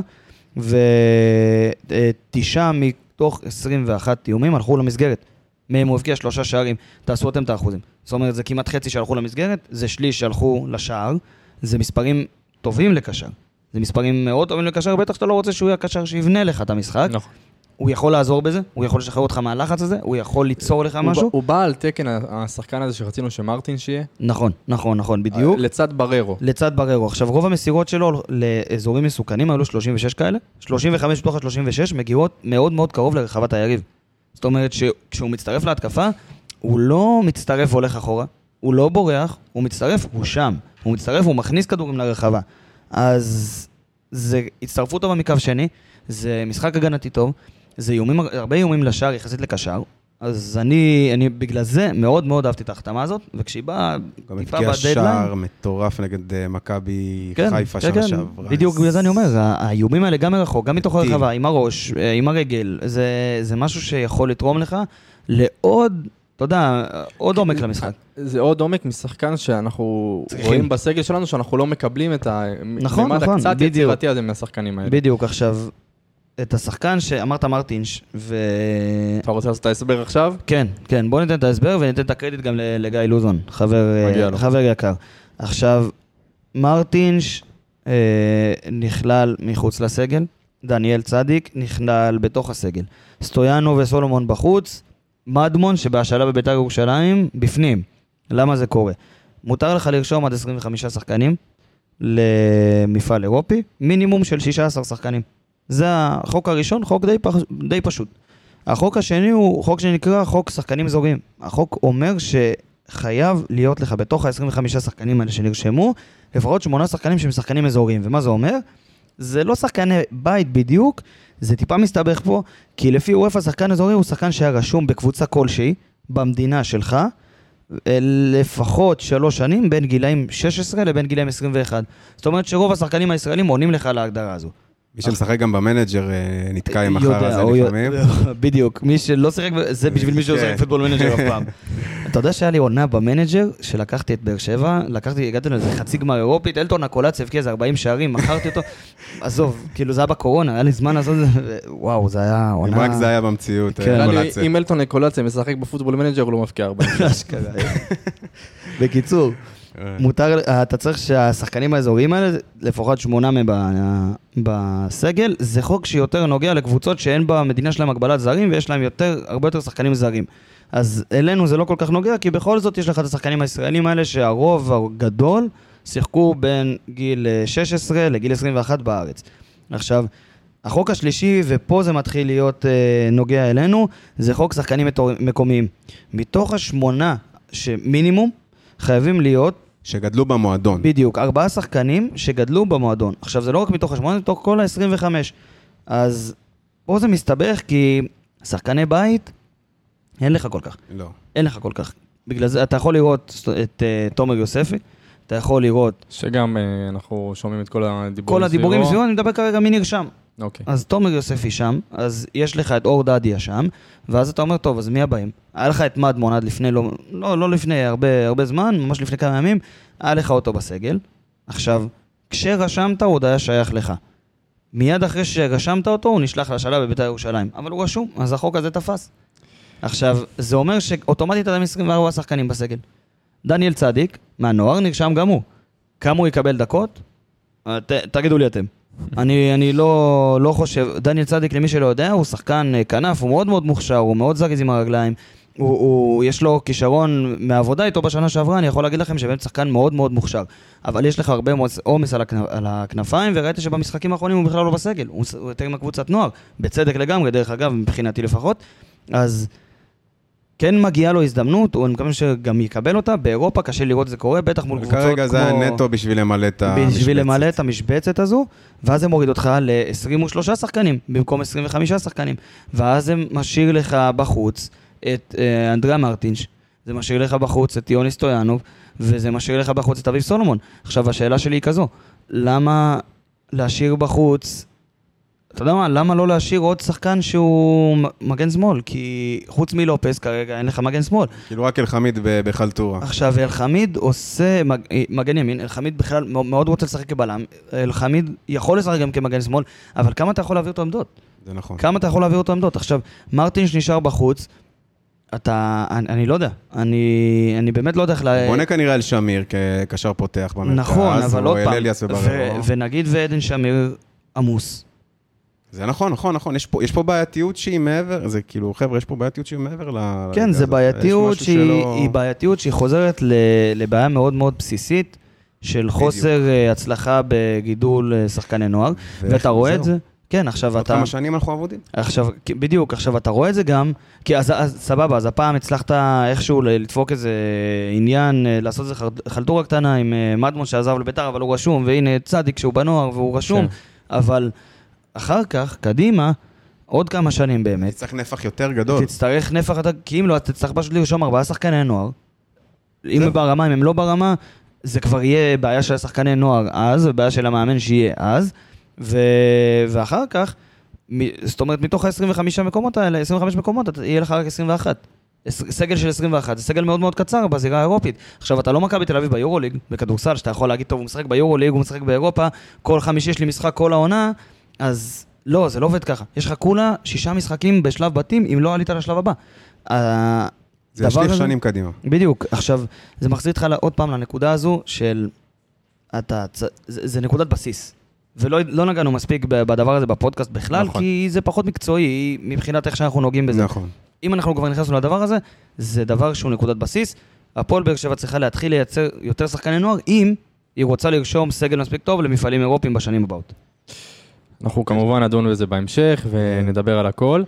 ותשעה מתוך 21 איומים הלכו למסגרת. מהם הוא הבקיע שלושה שערים, תעשו אתם את האחוזים. זאת אומרת, זה כמעט חצי שהלכו למסגרת, זה שליש שהלכו לשער, זה מספרים טובים לקשר. זה מספרים מאוד טובים לקשר, בטח שאתה לא רוצה שהוא יהיה הקשר שיבנה לך את המשחק. נכון. הוא יכול לעזור בזה, הוא יכול לשחרר אותך מהלחץ הזה, הוא יכול ליצור לך משהו. הוא בא על תקן השחקן הזה שרצינו שמרטין שיהיה. נכון, נכון, נכון, בדיוק. לצד בררו. לצד בררו. עכשיו, רוב המסירות שלו לאזורים מסוכנים, היו לו 36 כאלה, 35 מתוך ה-36 מגיעות מאוד מאוד קרוב לרחבת היריב. זאת אומרת שכשהוא מצטרף להתקפה, הוא לא מצטרף והולך אחורה, הוא לא בורח, הוא מצטרף, הוא שם. הוא מצטרף, הוא מכניס כדורים לרחבה. אז זה הצטרפות טובה מקו שני, זה משחק הגנתי טוב, זה איומים, הרבה איומים לשער יחסית לקשר. אז אני, אני בגלל זה מאוד מאוד אהבתי את ההחתמה הזאת, וכשהיא באה גם טיפה הבקיע בדדליין... שער מטורף נגד אה, מכבי חיפה כן, שנה כן, שעברה. בדיוק בגלל זה אני אומר, ה- האיומים האלה גם מרחוק, גם מתוך. הרחבה, עם הראש, אה, עם הרגל, זה, זה משהו שיכול לתרום לך לעוד, אתה יודע, עוד עומק למשחק. זה עוד עומק משחקן שאנחנו צריכים. רואים בסגל שלנו, שאנחנו לא מקבלים את נכון, הממד נכון, הקצת. יצירתי הזה מהשחקנים האלה. בדיוק, עכשיו, את השחקן שאמרת מרטינש, ו... אתה רוצה לעשות את ההסבר עכשיו? כן, כן, בוא ניתן את ההסבר וניתן את הקרדיט גם לגיא לוזון, חבר, אה. חבר יקר. עכשיו, מרטינש אה, נכלל מחוץ לסגל, דניאל צדיק נכלל בתוך הסגל. סטויאנו וסולומון בחוץ, מדמון שבהשאלה בביתר ירושלים בפנים. למה זה קורה? מותר לך לרשום עד 25 שחקנים למפעל אירופי, מינימום של 16 שחקנים. זה החוק הראשון, חוק די, פח, די פשוט. החוק השני הוא חוק שנקרא חוק שחקנים אזוריים. החוק אומר שחייב להיות לך בתוך ה-25 שחקנים האלה שנרשמו, לפחות שמונה שחקנים שהם שחקנים אזוריים. ומה זה אומר? זה לא שחקני בית בדיוק, זה טיפה מסתבך פה, כי לפי אופ"א שחקן אזורי הוא שחקן שהיה רשום בקבוצה כלשהי, במדינה שלך, אה, לפחות שלוש שנים בין גילאים 16 לבין גילאים 21. זאת אומרת שרוב השחקנים הישראלים עונים לך להגדרה הזו. מי שמשחק גם ב Manager אה, נתקע עם החרא הזה לפעמים. בדיוק, מי שלא שיחק, זה בשביל מי שלא כן. שיחק Football Manager אף פעם. אתה יודע שהיה לי עונה ב Manager, שלקחתי את באר שבע, לקחתי, הגעתי לאיזה חצי גמר אירופית, אלטון אקולציה הבקיע איזה 40 שערים, מכרתי אותו, עזוב, כאילו זה היה בקורונה, היה לי זמן לעשות את זה, וואו, זה היה אם עונה... רק זה היה במציאות, כן. אה, לי, קולציה. אם אלטון אקולציה משחק ב Football Manager, הוא לא מבקיע הרבה. אשכרה. בקיצור. מותר, אתה צריך שהשחקנים האזוריים האלה, לפחות שמונה מהם ב- בסגל, זה חוק שיותר נוגע לקבוצות שאין במדינה שלהם הגבלת זרים ויש להם יותר, הרבה יותר שחקנים זרים. אז אלינו זה לא כל כך נוגע, כי בכל זאת יש לך את השחקנים הישראלים האלה שהרוב הגדול שיחקו בין גיל אה, 16 לגיל 21 בארץ. עכשיו, החוק השלישי, ופה זה מתחיל להיות אה, נוגע אלינו, זה חוק שחקנים מקומיים. מתוך השמונה שמינימום, חייבים להיות שגדלו במועדון. בדיוק, ארבעה שחקנים שגדלו במועדון. עכשיו, זה לא רק מתוך השמונה, זה מתוך כל ה-25. אז פה זה מסתבך כי שחקני בית, אין לך כל כך. לא. אין לך כל כך. בגלל זה אתה יכול לראות את אה, תומר יוספי, אתה יכול לראות שגם אה, אנחנו שומעים את כל הדיבורים כל הדיבורים סביבו. סביבו, אני מדבר כרגע מי נרשם. אוקיי. אז תומר יוספי שם, אז יש לך את אור דדיה שם, ואז אתה אומר, טוב, אז מי הבאים? היה לך את מדמון עד לפני, לא, לא, לא לפני הרבה, הרבה זמן, ממש לפני כמה ימים, היה לך אותו בסגל. עכשיו, כשרשמת הוא עוד היה שייך לך. מיד אחרי שרשמת אותו, הוא נשלח להשאלה בבית"ר ירושלים. אבל הוא רשום, אז החוק הזה תפס. עכשיו, זה אומר שאוטומטית אתם 24 שחקנים בסגל. דניאל צדיק, מהנוער, נרשם גם הוא. כמה הוא יקבל דקות? ת, תגידו לי אתם. אני, אני לא, לא חושב, דניאל צדיק, למי שלא יודע, הוא שחקן אה, כנף, הוא מאוד מאוד מוכשר, הוא מאוד זריז עם הרגליים. הוא, הוא, יש לו כישרון מהעבודה איתו בשנה שעברה, אני יכול להגיד לכם שבאמת שחקן מאוד מאוד מוכשר. אבל יש לך הרבה מאוד עומס על, הכנ, על הכנפיים, וראית שבמשחקים האחרונים הוא בכלל לא בסגל. הוא יותר עם הקבוצת נוער, בצדק לגמרי, דרך אגב, מבחינתי לפחות. אז כן מגיעה לו הזדמנות, אני מקווה שגם יקבל אותה. באירופה קשה לראות את זה קורה, בטח מול קבוצות כמו... כרגע זה היה נטו בשביל למלא את המשבצת. בשביל למלא את המשבצת הזו, ואז זה מוריד אותך ל-23 שחקנים, במקום 25 שחקנים. ואז זה משאיר לך בחוץ את אה, אנדריה מרטינש, זה משאיר לך בחוץ את יוני סטויאנוב, וזה משאיר לך בחוץ את אביב סולומון. עכשיו, השאלה שלי היא כזו, למה להשאיר בחוץ... אתה יודע מה, למה לא להשאיר עוד שחקן שהוא מגן שמאל? כי חוץ מלופס כרגע אין לך מגן שמאל. כאילו רק אלחמיד בחלטורה. עכשיו, אלחמיד עושה מג... מגן ימין, אלחמיד בכלל מאוד- רוצה לשחק כבלם, אלחמיד יכול לשחק גם כמגן שמאל, אבל כמה אתה יכול להעביר אותו עמדות? זה נכון. כמה אתה יכול להעביר אותו עמדות? עכשיו, מרטינש נשאר בחוץ, אתה... אני, אני לא יודע, אני, אני באמת לא יודע איך... לה- בונה כנראה על שמיר כקשר פותח במרכז. נכון, אבל עוד פעם. ונגיד ועדן שמיר עמוס. זה נכון, נכון, נכון. יש פה, יש פה בעייתיות שהיא מעבר, זה כאילו, חבר'ה, יש פה בעייתיות שהיא מעבר ל... כן, זה. בעייתיות שהיא שלא- היא בעייתיות שהיא חוזרת ל- לבעיה מאוד מאוד בסיסית של חוסר אה, הצלחה בגידול אה, שחקני נוער, ואתה רואה את. זה. כן, עכשיו עוד אתה... כמה שנים אנחנו עבודים. עכשיו, בדיוק, עכשיו אתה רואה את זה גם, כי אז, אז סבבה, אז הפעם הצלחת איכשהו לדפוק איזה עניין, אה, לעשות איזה חל- חלטורה קטנה עם מדמון שעזב לביתר, אבל הוא רשום, והנה צדיק שהוא בנוער והוא רשום, כן. אבל אחר כך, קדימה, עוד כמה שנים באמת, צריך נפח יותר גדול. תצטרך נפח, כי אם לא, אתה תצטרך פשוט לרשום ארבעה שחקני נוער. אם. הם ברמה, אם הם לא ברמה, זה כבר יהיה בעיה של השחקני נוער אז, ובעיה של המאמן שיהיה אז, ו... ואחר כך, מ- זאת אומרת, מתוך ה-25 מקומות האלה, 25 מקומות, יהיה לך רק 21. עש- סגל של 21, זה סגל מאוד מאוד קצר בזירה האירופית. עכשיו, אתה לא מכבי תל אביב ביורוליג, בכדורסל, שאתה יכול להגיד, טוב, הוא משחק ביורוליג, הוא משחק באירופה, כל חמישי יש לי משחק כל העונה, אז לא, זה לא עובד ככה. יש לך כולה שישה משחקים בשלב בתים, אם לא עלית לשלב הבא. ה- זה ישליך שנים קדימה. בדיוק. עכשיו, זה מחזיר אותך עוד פעם לנקודה הזו של... אתה... זה, זה נקודת בסיס. ולא לא נגענו מספיק בדבר הזה בפודקאסט בכלל, נכון. כי זה פחות מקצועי מבחינת איך שאנחנו נוגעים בזה. נכון. אם אנחנו כבר נכנסנו לדבר הזה, זה דבר שהוא נקודת בסיס. הפועל באר שבע צריכה להתחיל לייצר יותר שחקני נוער, אם היא רוצה לרשום סגל מספיק טוב למפעלים אירופיים בשנים הבאות. אנחנו כמובן נדון בזה בהמשך ונדבר על הכל.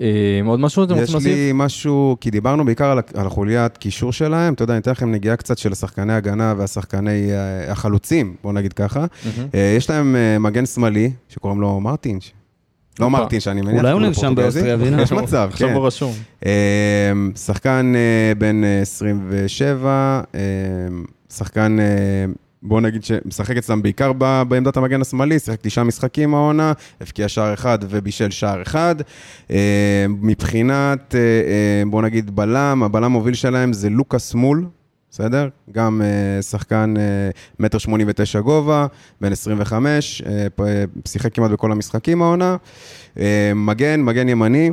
אה, עוד משהו אתם יש רוצים להוסיף? לי משהו, כי דיברנו בעיקר על, על החוליית קישור שלהם, אתה יודע, אני אתן לכם נגיעה קצת של השחקני הגנה והשחקני אה, החלוצים, בוא נגיד ככה. אה, יש להם מגן שמאלי, שקוראים לו מרטינש. לא. מרטינש, אני מניח. אולי הוא נרשם. באוסטריה, והנה. יש מצב, עכשיו כן. הוא רשום. אה, שחקן בן אה, 27, אה, שחקן, בוא נגיד שמשחק אצלם בעיקר ב- בעמדת המגן השמאלי, שיחק תשעה משחקים העונה, הבקיע שער אחד ובישל שער אחד. אה, מבחינת, אה, אה, בוא נגיד בלם, הבלם המוביל שלהם זה לוקאס מול. בסדר? גם שחקן מטר שמונים ותשע גובה, בן 25, אה, פ- אה, שיחק כמעט בכל המשחקים העונה. מגן, מגן ימני,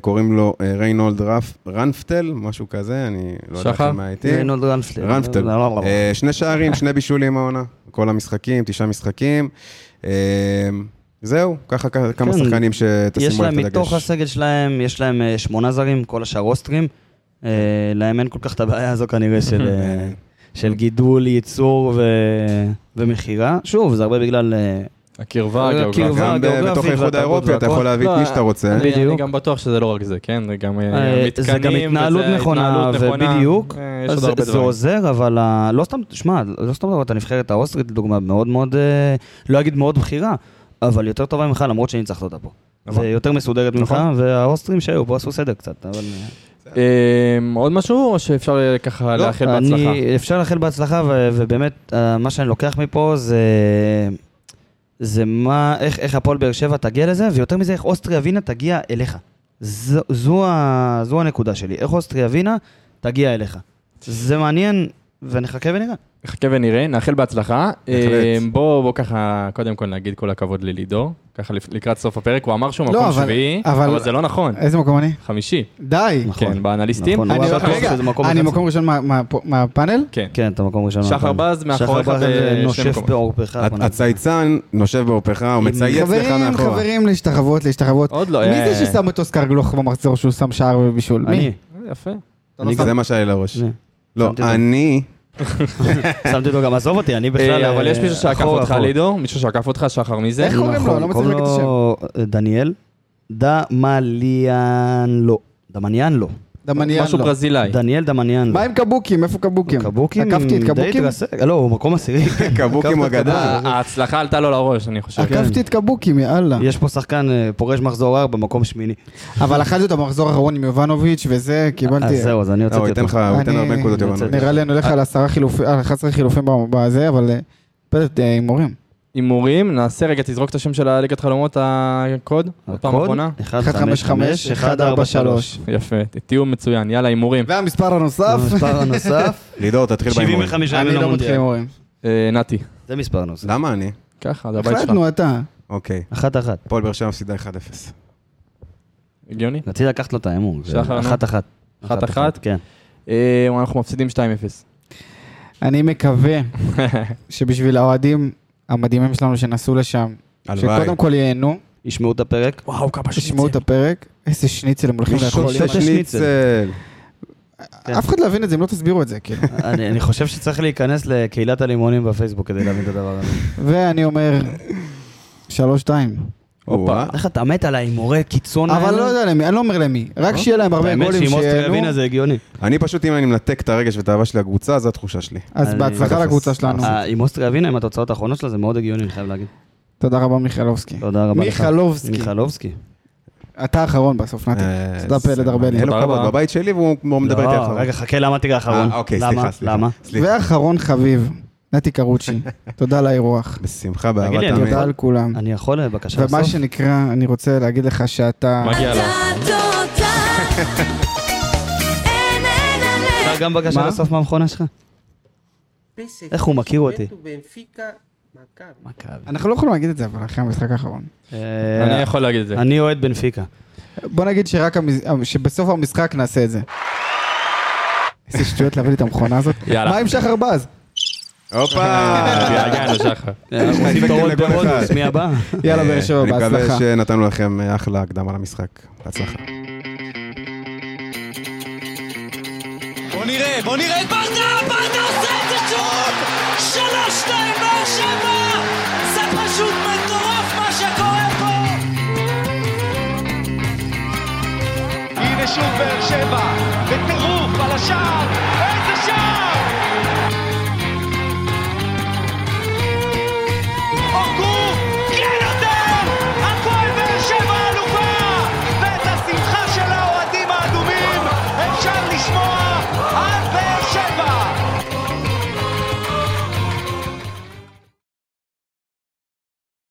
קוראים לו אה, ריינולד רנפטל, משהו כזה, אני לא יודע שחר? מה איתי. ריינולד רנפטל. רנפטל. לא, לא, לא. אה, שני שערים, שני בישולים העונה, כל המשחקים, תשעה משחקים. אה, זהו, ככה כמה כן, שחקנים יש שתשימו להם לב את מתוך הדגש. הסגל שלהם, יש להם אה, שמונה זרים, כל השאר אוסטרים. אה, להם אין כל כך את הבעיה הזו כנראה של, אה, של גידול, ייצור ו- ומכירה. שוב, זה הרבה בגלל... אה, הקרבה, הקרבה, הגיאוגרפיה. גם בתוך האיחוד האירופי אתה. יכול להביא את מי שאתה רוצה. אני- אני בדיוק. גם בטוח שזה לא רק זה, כן? זה גם אה, אה, מתקנים, זה גם התנהלות נכונה. ובדיוק. אה, זה, זה. עוזר, אבל לא סתם, שמע, לא סתם דבר, את הנבחרת האוסטרית, לדוגמה, מאוד מאוד, אה, לא אגיד מאוד בכירה, אבל יותר טובה ממך, למרות שניצחת אותה פה. נכון. ויותר מסודרת ממך, נכון. והאוסטרים שהיו פה עשו סדר קצת, אבל... אה, אה, עוד משהו, או שאפשר אה, ככה לא, לאחל אני- בהצלחה? אפשר לאחל בהצלחה, ובאמת, אה, מה שאני לוקח מפה זה... זה מה, איך, איך הפועל באר שבע תגיע לזה, ויותר מזה, איך אוסטריה ווינה תגיע אליך. זו, זו, ה, זו הנקודה שלי, איך אוסטריה ווינה תגיע אליך. זה מעניין, ונחכה ונראה. נחכה ונראה, נאחל בהצלחה. בהחלט. אה, בוא, בוא ככה, קודם כל נגיד כל הכבוד ללידור, ככה לקראת סוף הפרק, הוא אמר שהוא לא, מקום אבל- שביעי, אבל- אבל זה לא נכון, איזה מקום אני? חמישי, די. נכון. כן, באנליסטים. נכון, אני- מקום אני אחד. מקום ראשון מה- מה- מהפאנל? כן. כן, אתה מקום ראשון. שחר מהפעם. בז מאחוריך שחר בז בשני נושף. בעורפך. הצ- הצייצן נושב בעורפך, הוא מצייץ לך חברים, מאחורה. חברים, להשתחוות, להשתחוות. עוד לא, מי אה, זה ששם את אוסקר גלוך במחזור שהוא שם שער ובישול? אני. מי? יפה. אני זה מה שהיה לי לראש. לא. אני... שמתי אותו גם, עזוב אותי, אני בכלל... אה, אבל יש אה, מישהו שעקף אותך. לידור? מישהו שעקף אותך, שחר, מי זה? איך קוראים לו? לא מצליח להגיד את אה, דניאל. דמליאן לא. דמניאן לא. דמניאן משהו לא. ברזילאי. דניאל דמניאן לא. מה עם קבוקים? איפה קבוקים? קבוקים, עקפתי את קבוקים? לא, הוא מקום עשירי. קבוקים הגדול. קבוקים. ההצלחה עלתה לו לראש, אני חושב. עקפתי את קבוקים, יאללה. יש פה שחקן אה, פורש מחזור 4 במקום שמיני. אבל אכלתי אותו במחזור האחרון עם יובנוביץ' וזה, קיבלתי... אז זהו, אז אני לא, הוצאתי הוא ייתן אותו. לך הוא ייתן אני- הרבה נקודות. רוצה- נראה לי אני הולך על עשרה חילופים, על 11 חילופים בזה, אבל... אה, פלט אה, הימורים. נעשה רגע, תזרוק את השם של הליגת חלומות, הקוד, בפעם האחרונה. 155 143 יפה, תהיו מצוין, יאללה, הימורים. והמספר הנוסף? המספר הנוסף, לידור, תתחיל בהימורים. 75 אני לא מתחיל. הימורים. אה, נתי, זה מספר הנוסף. למה אני? ככה, זה הבית שלך. החלטנו אתה. אוקיי. אחת אחת. הפועל באר שבע מפסידה 1-0. הגיוני? רציתי לקחת לו את נו. אחת אחת. אחת אחת? כן. אה, אנחנו מפסידים 2-0. אני מקווה שבשביל האוהדים המדהימים שלנו שנסעו לשם, הלוואי. שקודם כל ייהנו, ישמעו את הפרק. וואו, כמה ישמעו את הפרק, איזה שניצל הם הולכים לאכול. שותה שניצל. כן. אף אחד לא יבין את זה אם לא תסבירו את זה, כאילו. אני אני חושב שצריך להיכנס לקהילת הלימונים בפייסבוק כדי להבין את הדבר הזה. ואני אומר, שלוש שתיים. או-אה. איך אתה מת על ההימורי קיצון האלה? אבל לא יודע למי, אני לא אומר למי, רק שיהיה להם הרבה האמת גולים שאם אוסטריה ווינה זה הגיוני. אני פשוט, אם אני מנתק את הרגש ואת האהבה שלי לקבוצה, זו התחושה שלי. אז בהצלחה לקבוצה. שלנו. אה, עם אוסטריה ווינה, עם התוצאות האחרונות שלה, זה מאוד הגיוני, אני חייב להגיד. תודה רבה מיכלובסקי. תודה רבה לך. מיכלובסקי. מיכלובסקי. אתה האחרון בסוף, נתי. אה, תודה פלד ארבלי. אין לו כבוד. בבית שלי והוא הוא מדבר איתי לא, אחרון. רגע, חכה, למה תיגע האחרון? אה, אוקיי, למה? סליחה, סליחה. למה? סליחה. ואחרון חביב, נתי קרוצ'י. תודה על האירוח. בשמחה, באהבה תמיד. תודה על כולם. אני יכול אה, בבקשה ומה לסוף? שנקרא, אני רוצה להגיד לך שאתה... מגיע לו. אפשר גם בבקשה מה? לסוף מהמכונה שלך? איך הוא מכיר אותי? מכבי. אנחנו לא יכולים להגיד את זה, אבל אחרי המשחק האחרון. אה, אני יכול להגיד את זה. אני אוהד בנפיקה. בוא נגיד שרק המז- שבסוף המשחק נעשה את זה. איזה שטויות להביא לי את המכונה הזאת. יאללה. מה עם שחר בז? הופה! התגעגענו, שחר. אנחנו עושים אפקטים תורות לכל ברודוס, אחד. מי הבא? יאללה, באר שבע, אני מקווה בהצלחה. שנתנו לכם אחלה הקדמה למשחק. בהצלחה. בוא נראה, בוא נראה את ברדה, ברדה עושה את זה שוב! שלוש, שתיים, באר שבע! זה פשוט מטורף מה שקורה פה! הנה שוב באר שבע, בטירוף על השער